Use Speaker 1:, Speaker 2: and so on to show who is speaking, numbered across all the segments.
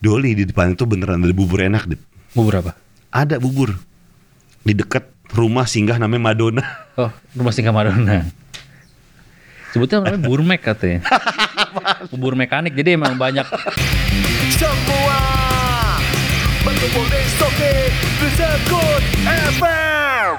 Speaker 1: Doli di depan itu beneran ada bubur enak, Dit.
Speaker 2: Bubur apa?
Speaker 1: Ada bubur di dekat rumah singgah namanya Madonna.
Speaker 2: Oh, rumah singgah Madonna. Sebutnya namanya burmek katanya. Bubur mekanik. Jadi emang banyak
Speaker 3: Semua berkumpul di Soke Disebut FM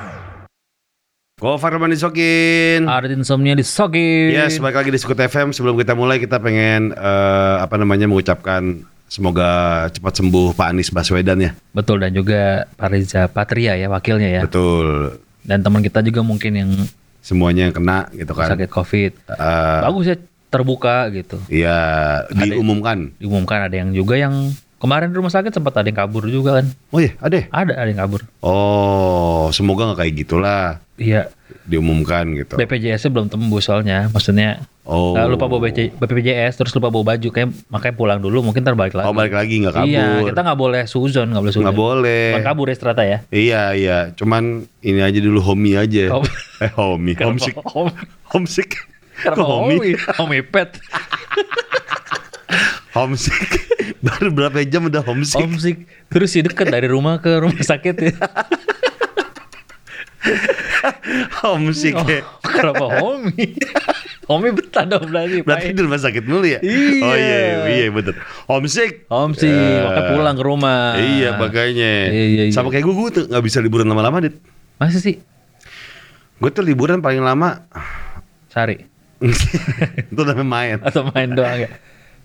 Speaker 1: Gofar Manisokin.
Speaker 2: ada insomnia di Sogi.
Speaker 1: Yes, balik lagi di Sekut FM. Sebelum kita mulai, kita pengen eh, apa namanya mengucapkan semoga cepat sembuh Pak Anies Baswedan ya.
Speaker 2: Betul dan juga Pak Riza Patria ya wakilnya ya.
Speaker 1: Betul.
Speaker 2: Dan teman kita juga mungkin yang
Speaker 1: Semuanya yang kena gitu kan.
Speaker 2: sakit COVID.
Speaker 1: Eh,
Speaker 2: Bagus ya terbuka gitu.
Speaker 1: Iya, diumumkan.
Speaker 2: Diumumkan ada yang juga yang kemarin di rumah sakit sempat ada yang kabur juga kan.
Speaker 1: Oh iya, ada.
Speaker 2: Ada ada yang kabur.
Speaker 1: Oh, semoga nggak kayak gitulah
Speaker 2: Iya,
Speaker 1: diumumkan gitu.
Speaker 2: BPJS-nya belum tembus soalnya. Maksudnya
Speaker 1: Oh.
Speaker 2: eh, lupa bawa BPJS terus lupa bawa baju kayak makanya pulang dulu mungkin ntar balik lagi.
Speaker 1: Oh, balik lagi nggak kabur.
Speaker 2: Iya, kita nggak boleh suzon, nggak boleh suzon.
Speaker 1: Nggak boleh.
Speaker 2: Bukan kabur ya ternyata ya.
Speaker 1: Iya, iya. Cuman ini aja dulu homie aja.
Speaker 2: Hom-
Speaker 1: eh, homie. Homesick.
Speaker 2: Hom-
Speaker 1: Homesick.
Speaker 2: Kenapa
Speaker 1: Kok homie?
Speaker 2: homie? Homie pet.
Speaker 1: Homesick. Baru berapa jam udah homesick.
Speaker 2: Homesick. Terus sih deket dari rumah ke rumah sakit ya.
Speaker 1: homesick ya.
Speaker 2: Kenapa homie? homie betah dong berarti.
Speaker 1: Berarti di rumah sakit dulu ya?
Speaker 2: Iya.
Speaker 1: Oh iya, iya betul. Homesick.
Speaker 2: Homesick,
Speaker 1: Ya.
Speaker 2: makanya pulang ke rumah.
Speaker 1: Iya, makanya.
Speaker 2: Iya, iya, iya.
Speaker 1: Sama kayak gue, gue tuh gak bisa liburan lama-lama, Dit.
Speaker 2: Masa sih?
Speaker 1: Gue tuh liburan paling lama
Speaker 2: Sehari?
Speaker 1: itu namanya main.
Speaker 2: Atau main doang ya?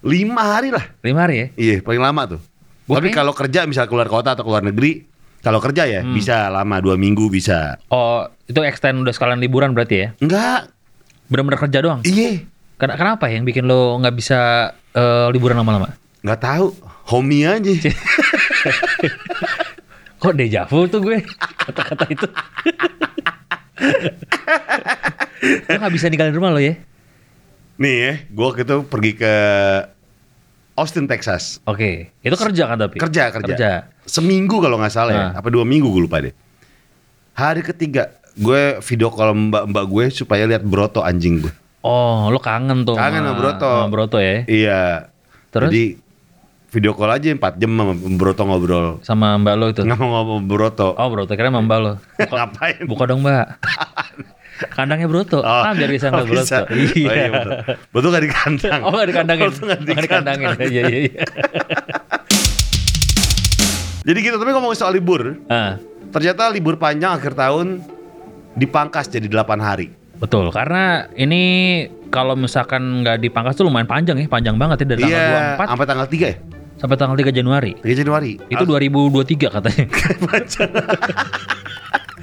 Speaker 1: Lima hari lah.
Speaker 2: Lima hari ya?
Speaker 1: Iya, paling lama tuh.
Speaker 2: Gua
Speaker 1: Tapi kalau kerja misal keluar kota atau keluar negeri, kalau kerja ya
Speaker 2: Hmm.
Speaker 1: bisa lama dua minggu bisa.
Speaker 2: Oh, itu extend udah sekalian liburan berarti ya?
Speaker 1: Enggak,
Speaker 2: Bener-bener kerja doang?
Speaker 1: iya,
Speaker 2: Ken- Kenapa yang bikin lo nggak bisa eh, liburan lama-lama?
Speaker 1: nggak tahu. Homie aja.
Speaker 2: Kok dejavu tuh gue kata-kata itu. lo nggak bisa ninggalin rumah lo ya?
Speaker 1: Nih ya, gue waktu itu pergi ke Austin, Texas.
Speaker 2: Oke, itu kerja kan tapi?
Speaker 1: Kerja, kerja.
Speaker 2: Kerja.
Speaker 1: Seminggu kalau nggak salah ya,
Speaker 2: Nah.
Speaker 1: apa dua minggu gue lupa deh. Hari ketiga, gue video call mbak-mbak gue supaya lihat broto anjing gue.
Speaker 2: Oh, lo kangen tuh.
Speaker 1: Kangen sama Broto.
Speaker 2: Sama Broto ya?
Speaker 1: Iya.
Speaker 2: Terus?
Speaker 1: Jadi video call aja 4 jam sama broto ngobrol.
Speaker 2: Sama mbak lo itu?
Speaker 1: Nggak mau ngomong broto.
Speaker 2: Oh, Broto kira sama mbak lo. Buka,
Speaker 1: Ngapain?
Speaker 2: buka dong mbak. Kandangnya Broto.
Speaker 1: Oh,
Speaker 2: ah, biar bisa
Speaker 1: oh,
Speaker 2: ngeliat Broto.
Speaker 1: bisa. Oh, iya, betul. Broto nggak dikandang.
Speaker 2: Oh, nggak dikandangin.
Speaker 1: Broto nggak
Speaker 2: Nggak dikandangin.
Speaker 1: dikandang.
Speaker 2: Iya, iya, iya.
Speaker 1: Jadi gitu, tapi ngomong soal libur,
Speaker 2: Ah,
Speaker 1: ternyata libur panjang akhir tahun dipangkas jadi 8 hari.
Speaker 2: betul. Karena ini kalau misalkan nggak dipangkas tuh lumayan panjang ya. Panjang banget ya dari tanggal
Speaker 1: Iya,
Speaker 2: 24
Speaker 1: sampai tanggal 3 ya?
Speaker 2: sampai tanggal 3 Januari.
Speaker 1: 3 Januari.
Speaker 2: Itu 2023 katanya.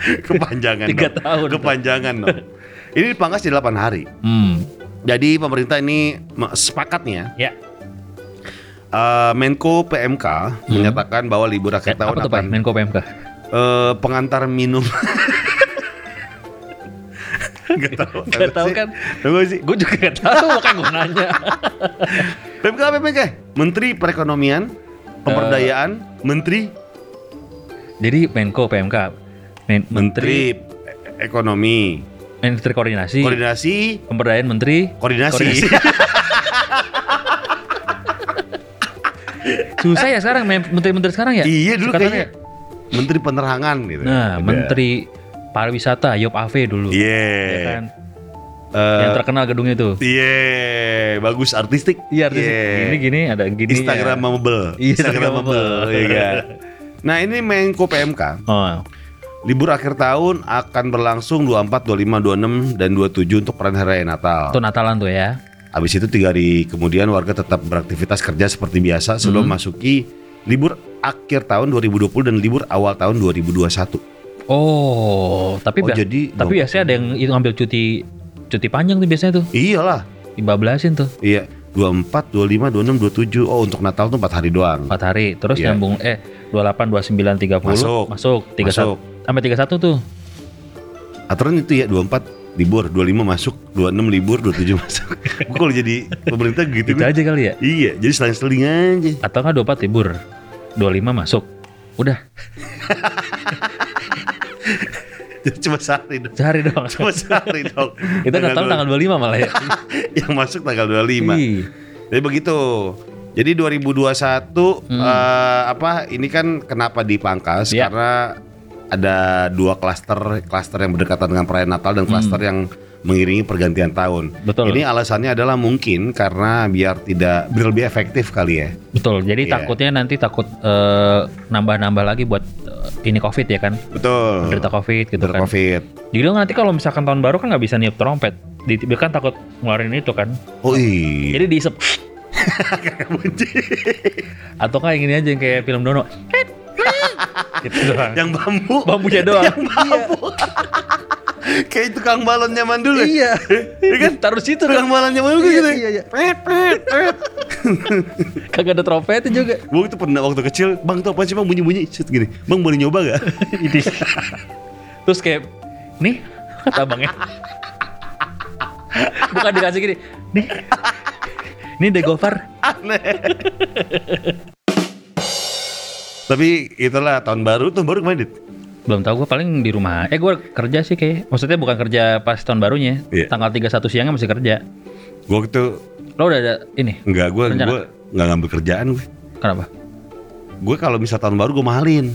Speaker 1: Kepanjangan
Speaker 2: Tiga
Speaker 1: dong.
Speaker 2: tahun.
Speaker 1: Kepanjangan dong. Ini dipangkas jadi 8 hari.
Speaker 2: Hmm.
Speaker 1: Jadi pemerintah ini sepakatnya
Speaker 2: Ya.
Speaker 1: eh, Menko PMK menyatakan bahwa libur akhir
Speaker 2: Eh,
Speaker 1: tahun
Speaker 2: apa tuh Pak?
Speaker 1: akan
Speaker 2: Menko PMK.
Speaker 1: eh, pengantar minum. Gak tahu.
Speaker 2: Gak tahu kan?
Speaker 1: Gak sih?
Speaker 2: Gue juga gak tahu makanya gue nanya.
Speaker 1: PMK apa PMK? Menteri Perekonomian, Pemberdayaan, Menteri
Speaker 2: Jadi Menko PMK. Men-
Speaker 1: Menteri Ekonomi,
Speaker 2: Menteri Koordinasi.
Speaker 1: Koordinasi,
Speaker 2: Pemberdayaan Menteri.
Speaker 1: Koordinasi.
Speaker 2: Susah ya sekarang men- menteri-menteri sekarang ya?
Speaker 1: iya dulu
Speaker 2: Singkatannya.
Speaker 1: kayaknya Menteri Penerangan gitu.
Speaker 2: Nah,
Speaker 1: Ada.
Speaker 2: Menteri Pariwisata Yop Ave dulu.
Speaker 1: Iya.
Speaker 2: Ya kan?
Speaker 1: Eh,
Speaker 2: Yang terkenal gedungnya tuh.
Speaker 1: Iya, bagus artistik.
Speaker 2: Iya, artis
Speaker 1: Iya.
Speaker 2: gini gini ada gini.
Speaker 1: Instagramable.
Speaker 2: Iya,
Speaker 1: Instagramable.
Speaker 2: Instagramable.
Speaker 1: Iya kan? Nah, ini Menko PMK.
Speaker 2: Oh,
Speaker 1: Libur akhir tahun akan berlangsung 24, 25, 26 dan 27 untuk perayaan hari raya Natal.
Speaker 2: itu Natalan tuh ya.
Speaker 1: Habis itu tiga hari kemudian warga tetap beraktivitas kerja seperti biasa sebelum
Speaker 2: Hmm.
Speaker 1: masuki libur akhir tahun 2020 dan libur awal tahun 2021.
Speaker 2: Oh, tapi
Speaker 1: Oh, jadi
Speaker 2: tapi biasanya ada yang itu ngambil cuti cuti panjang tuh biasanya tuh.
Speaker 1: Iyalah.
Speaker 2: Dibablasin tuh.
Speaker 1: Iya, 24, 25, 26, 27. Oh, untuk Natal tuh 4 hari doang.
Speaker 2: 4 hari terus
Speaker 1: Iya.
Speaker 2: nyambung eh 28 29 30
Speaker 1: Masuk.
Speaker 2: masuk 31
Speaker 1: Masuk.
Speaker 2: Sampai 31 tuh.
Speaker 1: Aturan itu ya 24 libur, 25 masuk, 26 libur, 27 masuk. Gue kalau jadi pemerintah gitu.
Speaker 2: Gitu
Speaker 1: gua-
Speaker 2: aja kali ya.
Speaker 1: Iya, jadi seling-seling aja.
Speaker 2: Atau enggak 24 libur. 25 masuk. Udah,
Speaker 1: Cuma sehari dong.
Speaker 2: sehari doang.
Speaker 1: Cuma sehari dong.
Speaker 2: Itu Natal tanggal 25 malah ya.
Speaker 1: Yang masuk tanggal 25.
Speaker 2: Ih.
Speaker 1: Jadi begitu. Jadi 2021 eh, apa ini kan kenapa dipangkas
Speaker 2: Iya.
Speaker 1: karena ada dua klaster klaster yang berdekatan dengan perayaan Natal dan klaster yang mengiringi pergantian tahun.
Speaker 2: Hmm. Betul.
Speaker 1: Ini alasannya adalah mungkin karena biar tidak biar lebih efektif kali ya.
Speaker 2: Betul. Jadi
Speaker 1: Iya.
Speaker 2: takutnya nanti takut eh, nambah-nambah lagi buat eh, ini COVID ya kan.
Speaker 1: Betul.
Speaker 2: Menderita COVID gitu
Speaker 1: Menderita
Speaker 2: kan.
Speaker 1: Covid.
Speaker 2: Jadi nanti kalau misalkan tahun baru kan nggak bisa niup trompet. Di dia kan takut ngeluarin itu kan.
Speaker 1: Oh iya.
Speaker 2: Jadi diisep. Atau kayak gini aja yang kayak film Dono. gitu doang.
Speaker 1: yang bambu.
Speaker 2: Bambunya doang.
Speaker 1: Yang bambu. Kayak tukang balon zaman dulu.
Speaker 2: Iya.
Speaker 1: Iya kan?
Speaker 2: Taruh situ
Speaker 1: Tukang balon zaman dulu gitu.
Speaker 2: Iya, iya. Kagak ada trompetnya juga.
Speaker 1: Gue tuh pernah waktu kecil, bang tuh apa sih bang bunyi-bunyi Set gini, bang boleh nyoba gak?
Speaker 2: Ini. Terus kayak nih kata abangnya. Bukan dikasih gini. Nih. Ini Gofar.
Speaker 1: Aneh. Tapi itulah tahun baru, tahun baru kemarin Dit?
Speaker 2: Belum tahu gue paling di rumah. Eh gue kerja sih kayak. Maksudnya bukan kerja pas tahun barunya.
Speaker 1: Iya.
Speaker 2: Tanggal 31 siangnya masih kerja.
Speaker 1: Gue itu
Speaker 2: Lo udah ada ini?
Speaker 1: enggak gue gue nggak ngambil kerjaan gue.
Speaker 2: Kenapa?
Speaker 1: Gue kalau misal tahun baru gue mahalin.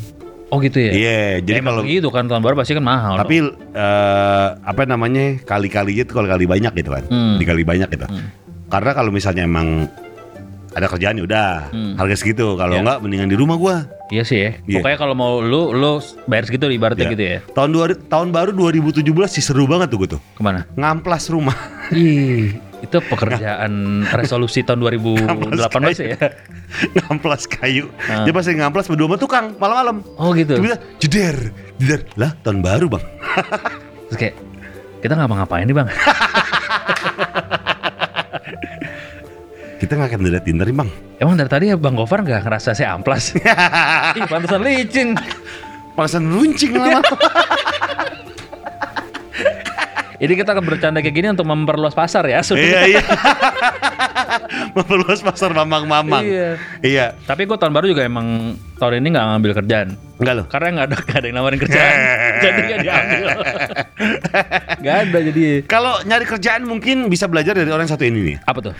Speaker 2: Oh gitu ya?
Speaker 1: Iya, jadi
Speaker 2: Emang
Speaker 1: kalau
Speaker 2: gitu kan tahun baru pasti kan mahal.
Speaker 1: tapi eh, apa namanya kali-kalinya itu kalau kali banyak gitu kan,
Speaker 2: Hmm.
Speaker 1: dikali banyak gitu.
Speaker 2: Hmm.
Speaker 1: Karena kalau misalnya emang ada kerjaan ya udah
Speaker 2: Hmm.
Speaker 1: harga segitu. Kalau
Speaker 2: Iya.
Speaker 1: enggak mendingan di rumah gue.
Speaker 2: Iya sih ya.
Speaker 1: Iya.
Speaker 2: Pokoknya kalau mau lu lu bayar segitu ibaratnya
Speaker 1: Iya.
Speaker 2: gitu ya.
Speaker 1: Tahun dua, tahun baru 2017 sih seru banget tuh gue tuh.
Speaker 2: Ke mana?
Speaker 1: Ngamplas rumah.
Speaker 2: Ih, itu pekerjaan resolusi tahun 2018 ya.
Speaker 1: ngamplas kayu.
Speaker 2: Ah.
Speaker 1: Dia pasti ngamplas berdua sama tukang malam-malam.
Speaker 2: Oh gitu.
Speaker 1: Bilang, jeder, jeder. Lah tahun baru bang.
Speaker 2: Terus kayak kita nggak ngapain nih bang?
Speaker 1: Kita nggak akan lihat Tinder bang.
Speaker 2: Emang dari tadi ya Bang Gofar nggak ngerasa saya amplas? Ih, pantesan licin.
Speaker 1: Pangsan runcing lama.
Speaker 2: Jadi kita akan bercanda kayak gini untuk memperluas pasar ya.
Speaker 1: iya iya. Memperluas pasar mamang-mamang.
Speaker 2: Iya.
Speaker 1: Iya.
Speaker 2: Tapi gue tahun baru juga emang tahun ini nggak ngambil kerjaan.
Speaker 1: Enggak loh.
Speaker 2: Karena nggak ada, nggak ada yang nawarin kerjaan. jadi nggak diambil. Nggak ada jadi.
Speaker 1: Kalau nyari kerjaan mungkin bisa belajar dari orang satu ini nih.
Speaker 2: Apa tuh?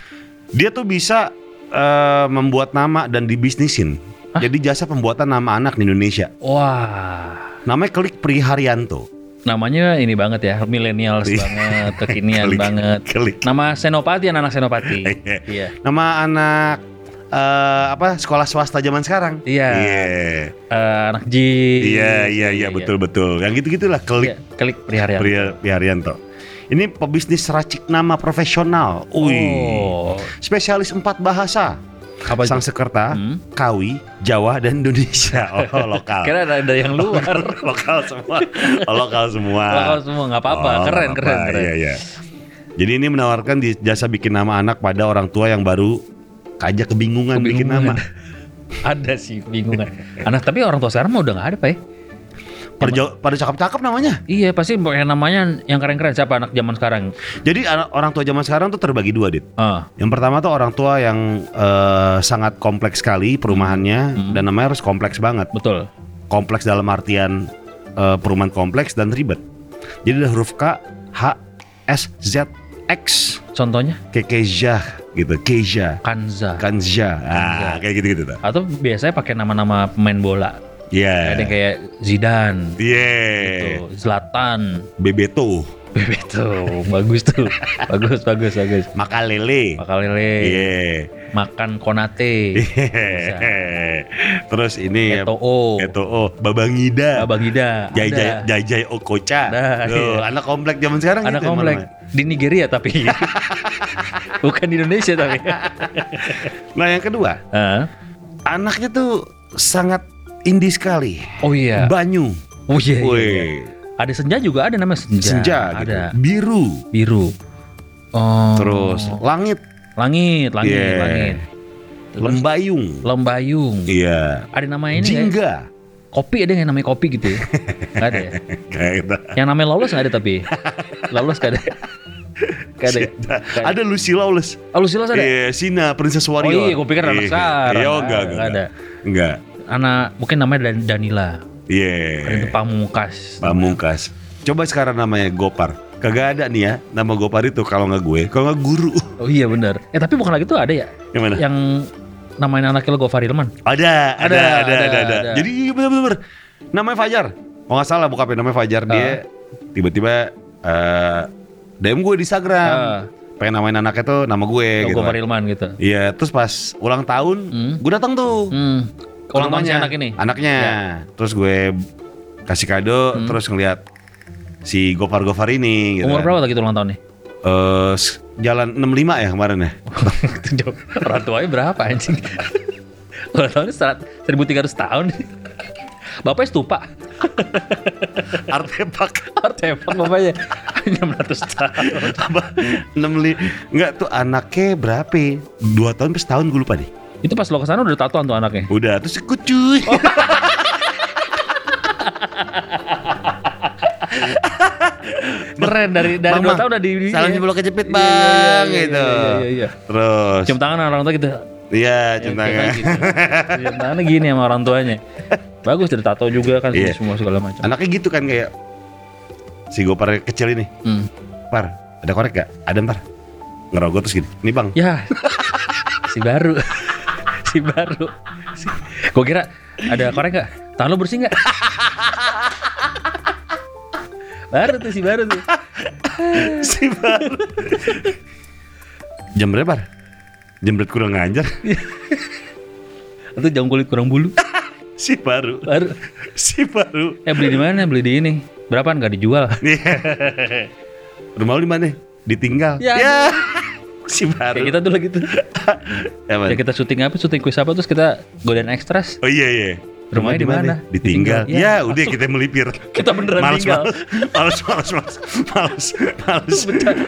Speaker 1: Dia tuh bisa eh, membuat nama dan dibisnisin. Jadi jasa pembuatan nama anak di Indonesia.
Speaker 2: Wah.
Speaker 1: Namanya Klik Priharyanto.
Speaker 2: Namanya ini banget ya, millennials
Speaker 1: Iya.
Speaker 2: banget, kekinian
Speaker 1: Klik,
Speaker 2: banget.
Speaker 1: klik.
Speaker 2: Nama Senopati anak Senopati. iya.
Speaker 1: Nama anak eh, apa sekolah swasta zaman sekarang.
Speaker 2: Iya.
Speaker 1: Iya.
Speaker 2: Eh, anak J.
Speaker 1: Iya iya iya betul betul. Yang gitu-gitulah Klik
Speaker 2: Iya, klik Priharyanto.
Speaker 1: Pri- Priharyanto. Ini pebisnis racik nama profesional. Wih.
Speaker 2: Oh.
Speaker 1: Spesialis empat bahasa.
Speaker 2: Apa itu?
Speaker 1: Sangsekerta,
Speaker 2: Hmm?
Speaker 1: Kawi, Jawa dan Indonesia. Oh, lokal.
Speaker 2: Kira ada, ada yang luar.
Speaker 1: lokal semua. Oh, lokal semua.
Speaker 2: Lokal semua nggak apa-apa,
Speaker 1: Oh,
Speaker 2: keren
Speaker 1: nggak
Speaker 2: keren keren.
Speaker 1: Iya, iya. Jadi ini menawarkan di jasa bikin nama anak pada orang tua yang baru aja kebingungan, bikin nama.
Speaker 2: ada sih bingungan. Anak tapi orang tua sekarang mah udah nggak ada pak ya?
Speaker 1: Pada, jauh- pada cakep-cakep namanya.
Speaker 2: Iya pasti yang namanya yang keren-keren siapa anak zaman sekarang?
Speaker 1: Jadi orang tua zaman sekarang tuh terbagi dua, Dit.
Speaker 2: Ah,
Speaker 1: Yang pertama tuh orang tua yang eh, sangat kompleks sekali perumahannya
Speaker 2: Hmm.
Speaker 1: dan namanya harus kompleks banget.
Speaker 2: betul.
Speaker 1: Kompleks dalam artian eh, perumahan kompleks dan ribet. Jadi ada huruf K, H, S, Z, X,
Speaker 2: Contohnya
Speaker 1: kayak Keja gitu, Keja,
Speaker 2: Kanza.
Speaker 1: Kanja, ah, kayak gitu-gitu tuh.
Speaker 2: Atau biasanya pakai nama-nama pemain bola.
Speaker 1: Iya.
Speaker 2: Ada yang kayak Zidane,
Speaker 1: Iya.
Speaker 2: tuh, Zlatan,
Speaker 1: Bebeto,
Speaker 2: Bebeto, bagus tuh, bagus bagus bagus.
Speaker 1: Makalele.
Speaker 2: Makalele,
Speaker 1: Iya.
Speaker 2: makan Konate,
Speaker 1: Terus ini
Speaker 2: Eto'o,
Speaker 1: Eto'o, Babangida.
Speaker 2: Abang Ida,
Speaker 1: Jai Jai
Speaker 2: ada.
Speaker 1: Jai Jai Okocha.
Speaker 2: Nah,
Speaker 1: Tuh,
Speaker 2: iya.
Speaker 1: anak komplek zaman sekarang
Speaker 2: Anak
Speaker 1: gitu
Speaker 2: komplek
Speaker 1: emang.
Speaker 2: di Nigeria tapi bukan di Indonesia tapi.
Speaker 1: Nah, yang kedua,
Speaker 2: Ah,
Speaker 1: anaknya tuh sangat indie sekali.
Speaker 2: oh iya.
Speaker 1: Banyu.
Speaker 2: Oh iya, iya, iya. Ada senja juga ada namanya senja.
Speaker 1: senja gitu.
Speaker 2: Ada
Speaker 1: Biru.
Speaker 2: biru. Oh.
Speaker 1: Terus langit,
Speaker 2: langit, langit,
Speaker 1: Iya.
Speaker 2: langit.
Speaker 1: Lembayung.
Speaker 2: lembayung.
Speaker 1: Iya.
Speaker 2: Ada namanya ini ya?
Speaker 1: Jingga.
Speaker 2: Kopi ada yang namanya kopi gitu ya? Gak ada ya?
Speaker 1: Gitu.
Speaker 2: Yang namanya lolos gak ada tapi? Lolos gak ada? Gak ada? ya?
Speaker 1: Ada Lucy Lawless.
Speaker 2: Oh, Lucy Lolos ada?
Speaker 1: Iya, Sina Princess
Speaker 2: Oh
Speaker 1: Warrior.
Speaker 2: iya, gue pikir anak
Speaker 1: Iya.
Speaker 2: sekarang.
Speaker 1: Iya, oh, enggak,
Speaker 2: Nggak
Speaker 1: enggak,
Speaker 2: ada.
Speaker 1: Enggak.
Speaker 2: Anak, mungkin namanya Dan- Danila.
Speaker 1: Iya.
Speaker 2: Ada itu Pamungkas.
Speaker 1: Pamungkas. Coba sekarang namanya Gopar. Kagak ada nih ya nama Gopar itu kalau nggak gue, kalau nggak guru.
Speaker 2: Oh iya benar. Eh tapi bukan lagi tuh ada ya?
Speaker 1: Yang mana?
Speaker 2: Yang namain anaknya lo Gofar Hilman?
Speaker 1: Ada, ada,
Speaker 2: Ada,
Speaker 1: ada, ada,
Speaker 2: ada,
Speaker 1: ada.
Speaker 2: ada.
Speaker 1: Jadi iya, bener-bener namanya Fajar. Oh nggak salah bokapnya namanya Fajar. Dia
Speaker 2: Ah.
Speaker 1: tiba-tiba eh DM gue di Instagram.
Speaker 2: Ah.
Speaker 1: Pengen namain anaknya tuh nama gue
Speaker 2: Oh,
Speaker 1: gitu.
Speaker 2: Gofar Hilman gitu.
Speaker 1: Iya, terus pas ulang tahun,
Speaker 2: Hmm.
Speaker 1: gue datang tuh.
Speaker 2: Hmm. Ulang tahun si
Speaker 1: rumahnya.
Speaker 2: anak ini.
Speaker 1: Anaknya. Terus gue kasih kado,
Speaker 2: Hmm.
Speaker 1: terus ngeliat si Gofar-Gofar ini. Gitu
Speaker 2: Umur
Speaker 1: kan.
Speaker 2: berapa lagi tuh ulang tahunnya?
Speaker 1: Eh, s- jalan 65 ya kemarin ya.
Speaker 2: Orang tuanya berapa anjing? Ulang tahunnya serat- 1300 tahun. Bapaknya stupa.
Speaker 1: Artefak
Speaker 2: Artefak bapaknya. 600 tahun.
Speaker 1: apa? 65 enggak tuh anaknya berapa? ya? Dua tahun pas tahun gue lupa deh.
Speaker 2: Itu pas lo ke sana udah tatoan tuh anaknya.
Speaker 1: Udah terus ikut cuy.
Speaker 2: Oh. Keren dari dari dua tahun udah di
Speaker 1: salam
Speaker 2: iya.
Speaker 1: jempol kejepit
Speaker 2: Iya,
Speaker 1: bang
Speaker 2: iya, iya,
Speaker 1: gitu.
Speaker 2: Iya, iya, iya.
Speaker 1: Terus
Speaker 2: Cium tangan orang tua gitu.
Speaker 1: iya
Speaker 2: Ya,
Speaker 1: cium tangan.
Speaker 2: gitu. Cium tangannya gini sama orang tuanya. Bagus dari tato juga kan
Speaker 1: Iya.
Speaker 2: semua segala macam.
Speaker 1: Anaknya gitu kan kayak si Gopar kecil ini.
Speaker 2: Hmm.
Speaker 1: Par, ada korek gak? Ada ntar. Ngerogoh terus gini. Nih bang.
Speaker 2: Ya. si baru. Si baru. Si... Gue kira ada korek gak? Tangan lo bersih gak? baru tuh si baru tuh.
Speaker 1: si baru. Jam berapa? Jam berapa kurang ngajar?
Speaker 2: Itu jam kulit kurang bulu.
Speaker 1: si baru.
Speaker 2: Baru.
Speaker 1: Si baru.
Speaker 2: Eh beli di mana? Beli di ini. Berapaan nggak dijual?
Speaker 1: Rumah lu di mana? Ditinggal.
Speaker 2: Ya.
Speaker 1: Si baru.
Speaker 2: Kayak kita dulu gitu.
Speaker 1: Ya.
Speaker 2: Ya kita syuting apa? Syuting kuis apa? Terus kita godain ekstras.
Speaker 1: Oh iya iya.
Speaker 2: Rumahnya di mana?
Speaker 1: Ditinggal.
Speaker 2: Ditinggal.
Speaker 1: Ya,
Speaker 2: Ya,
Speaker 1: udah kita melipir.
Speaker 2: Kita beneran
Speaker 1: males,
Speaker 2: tinggal.
Speaker 1: Males, males, males, males, males.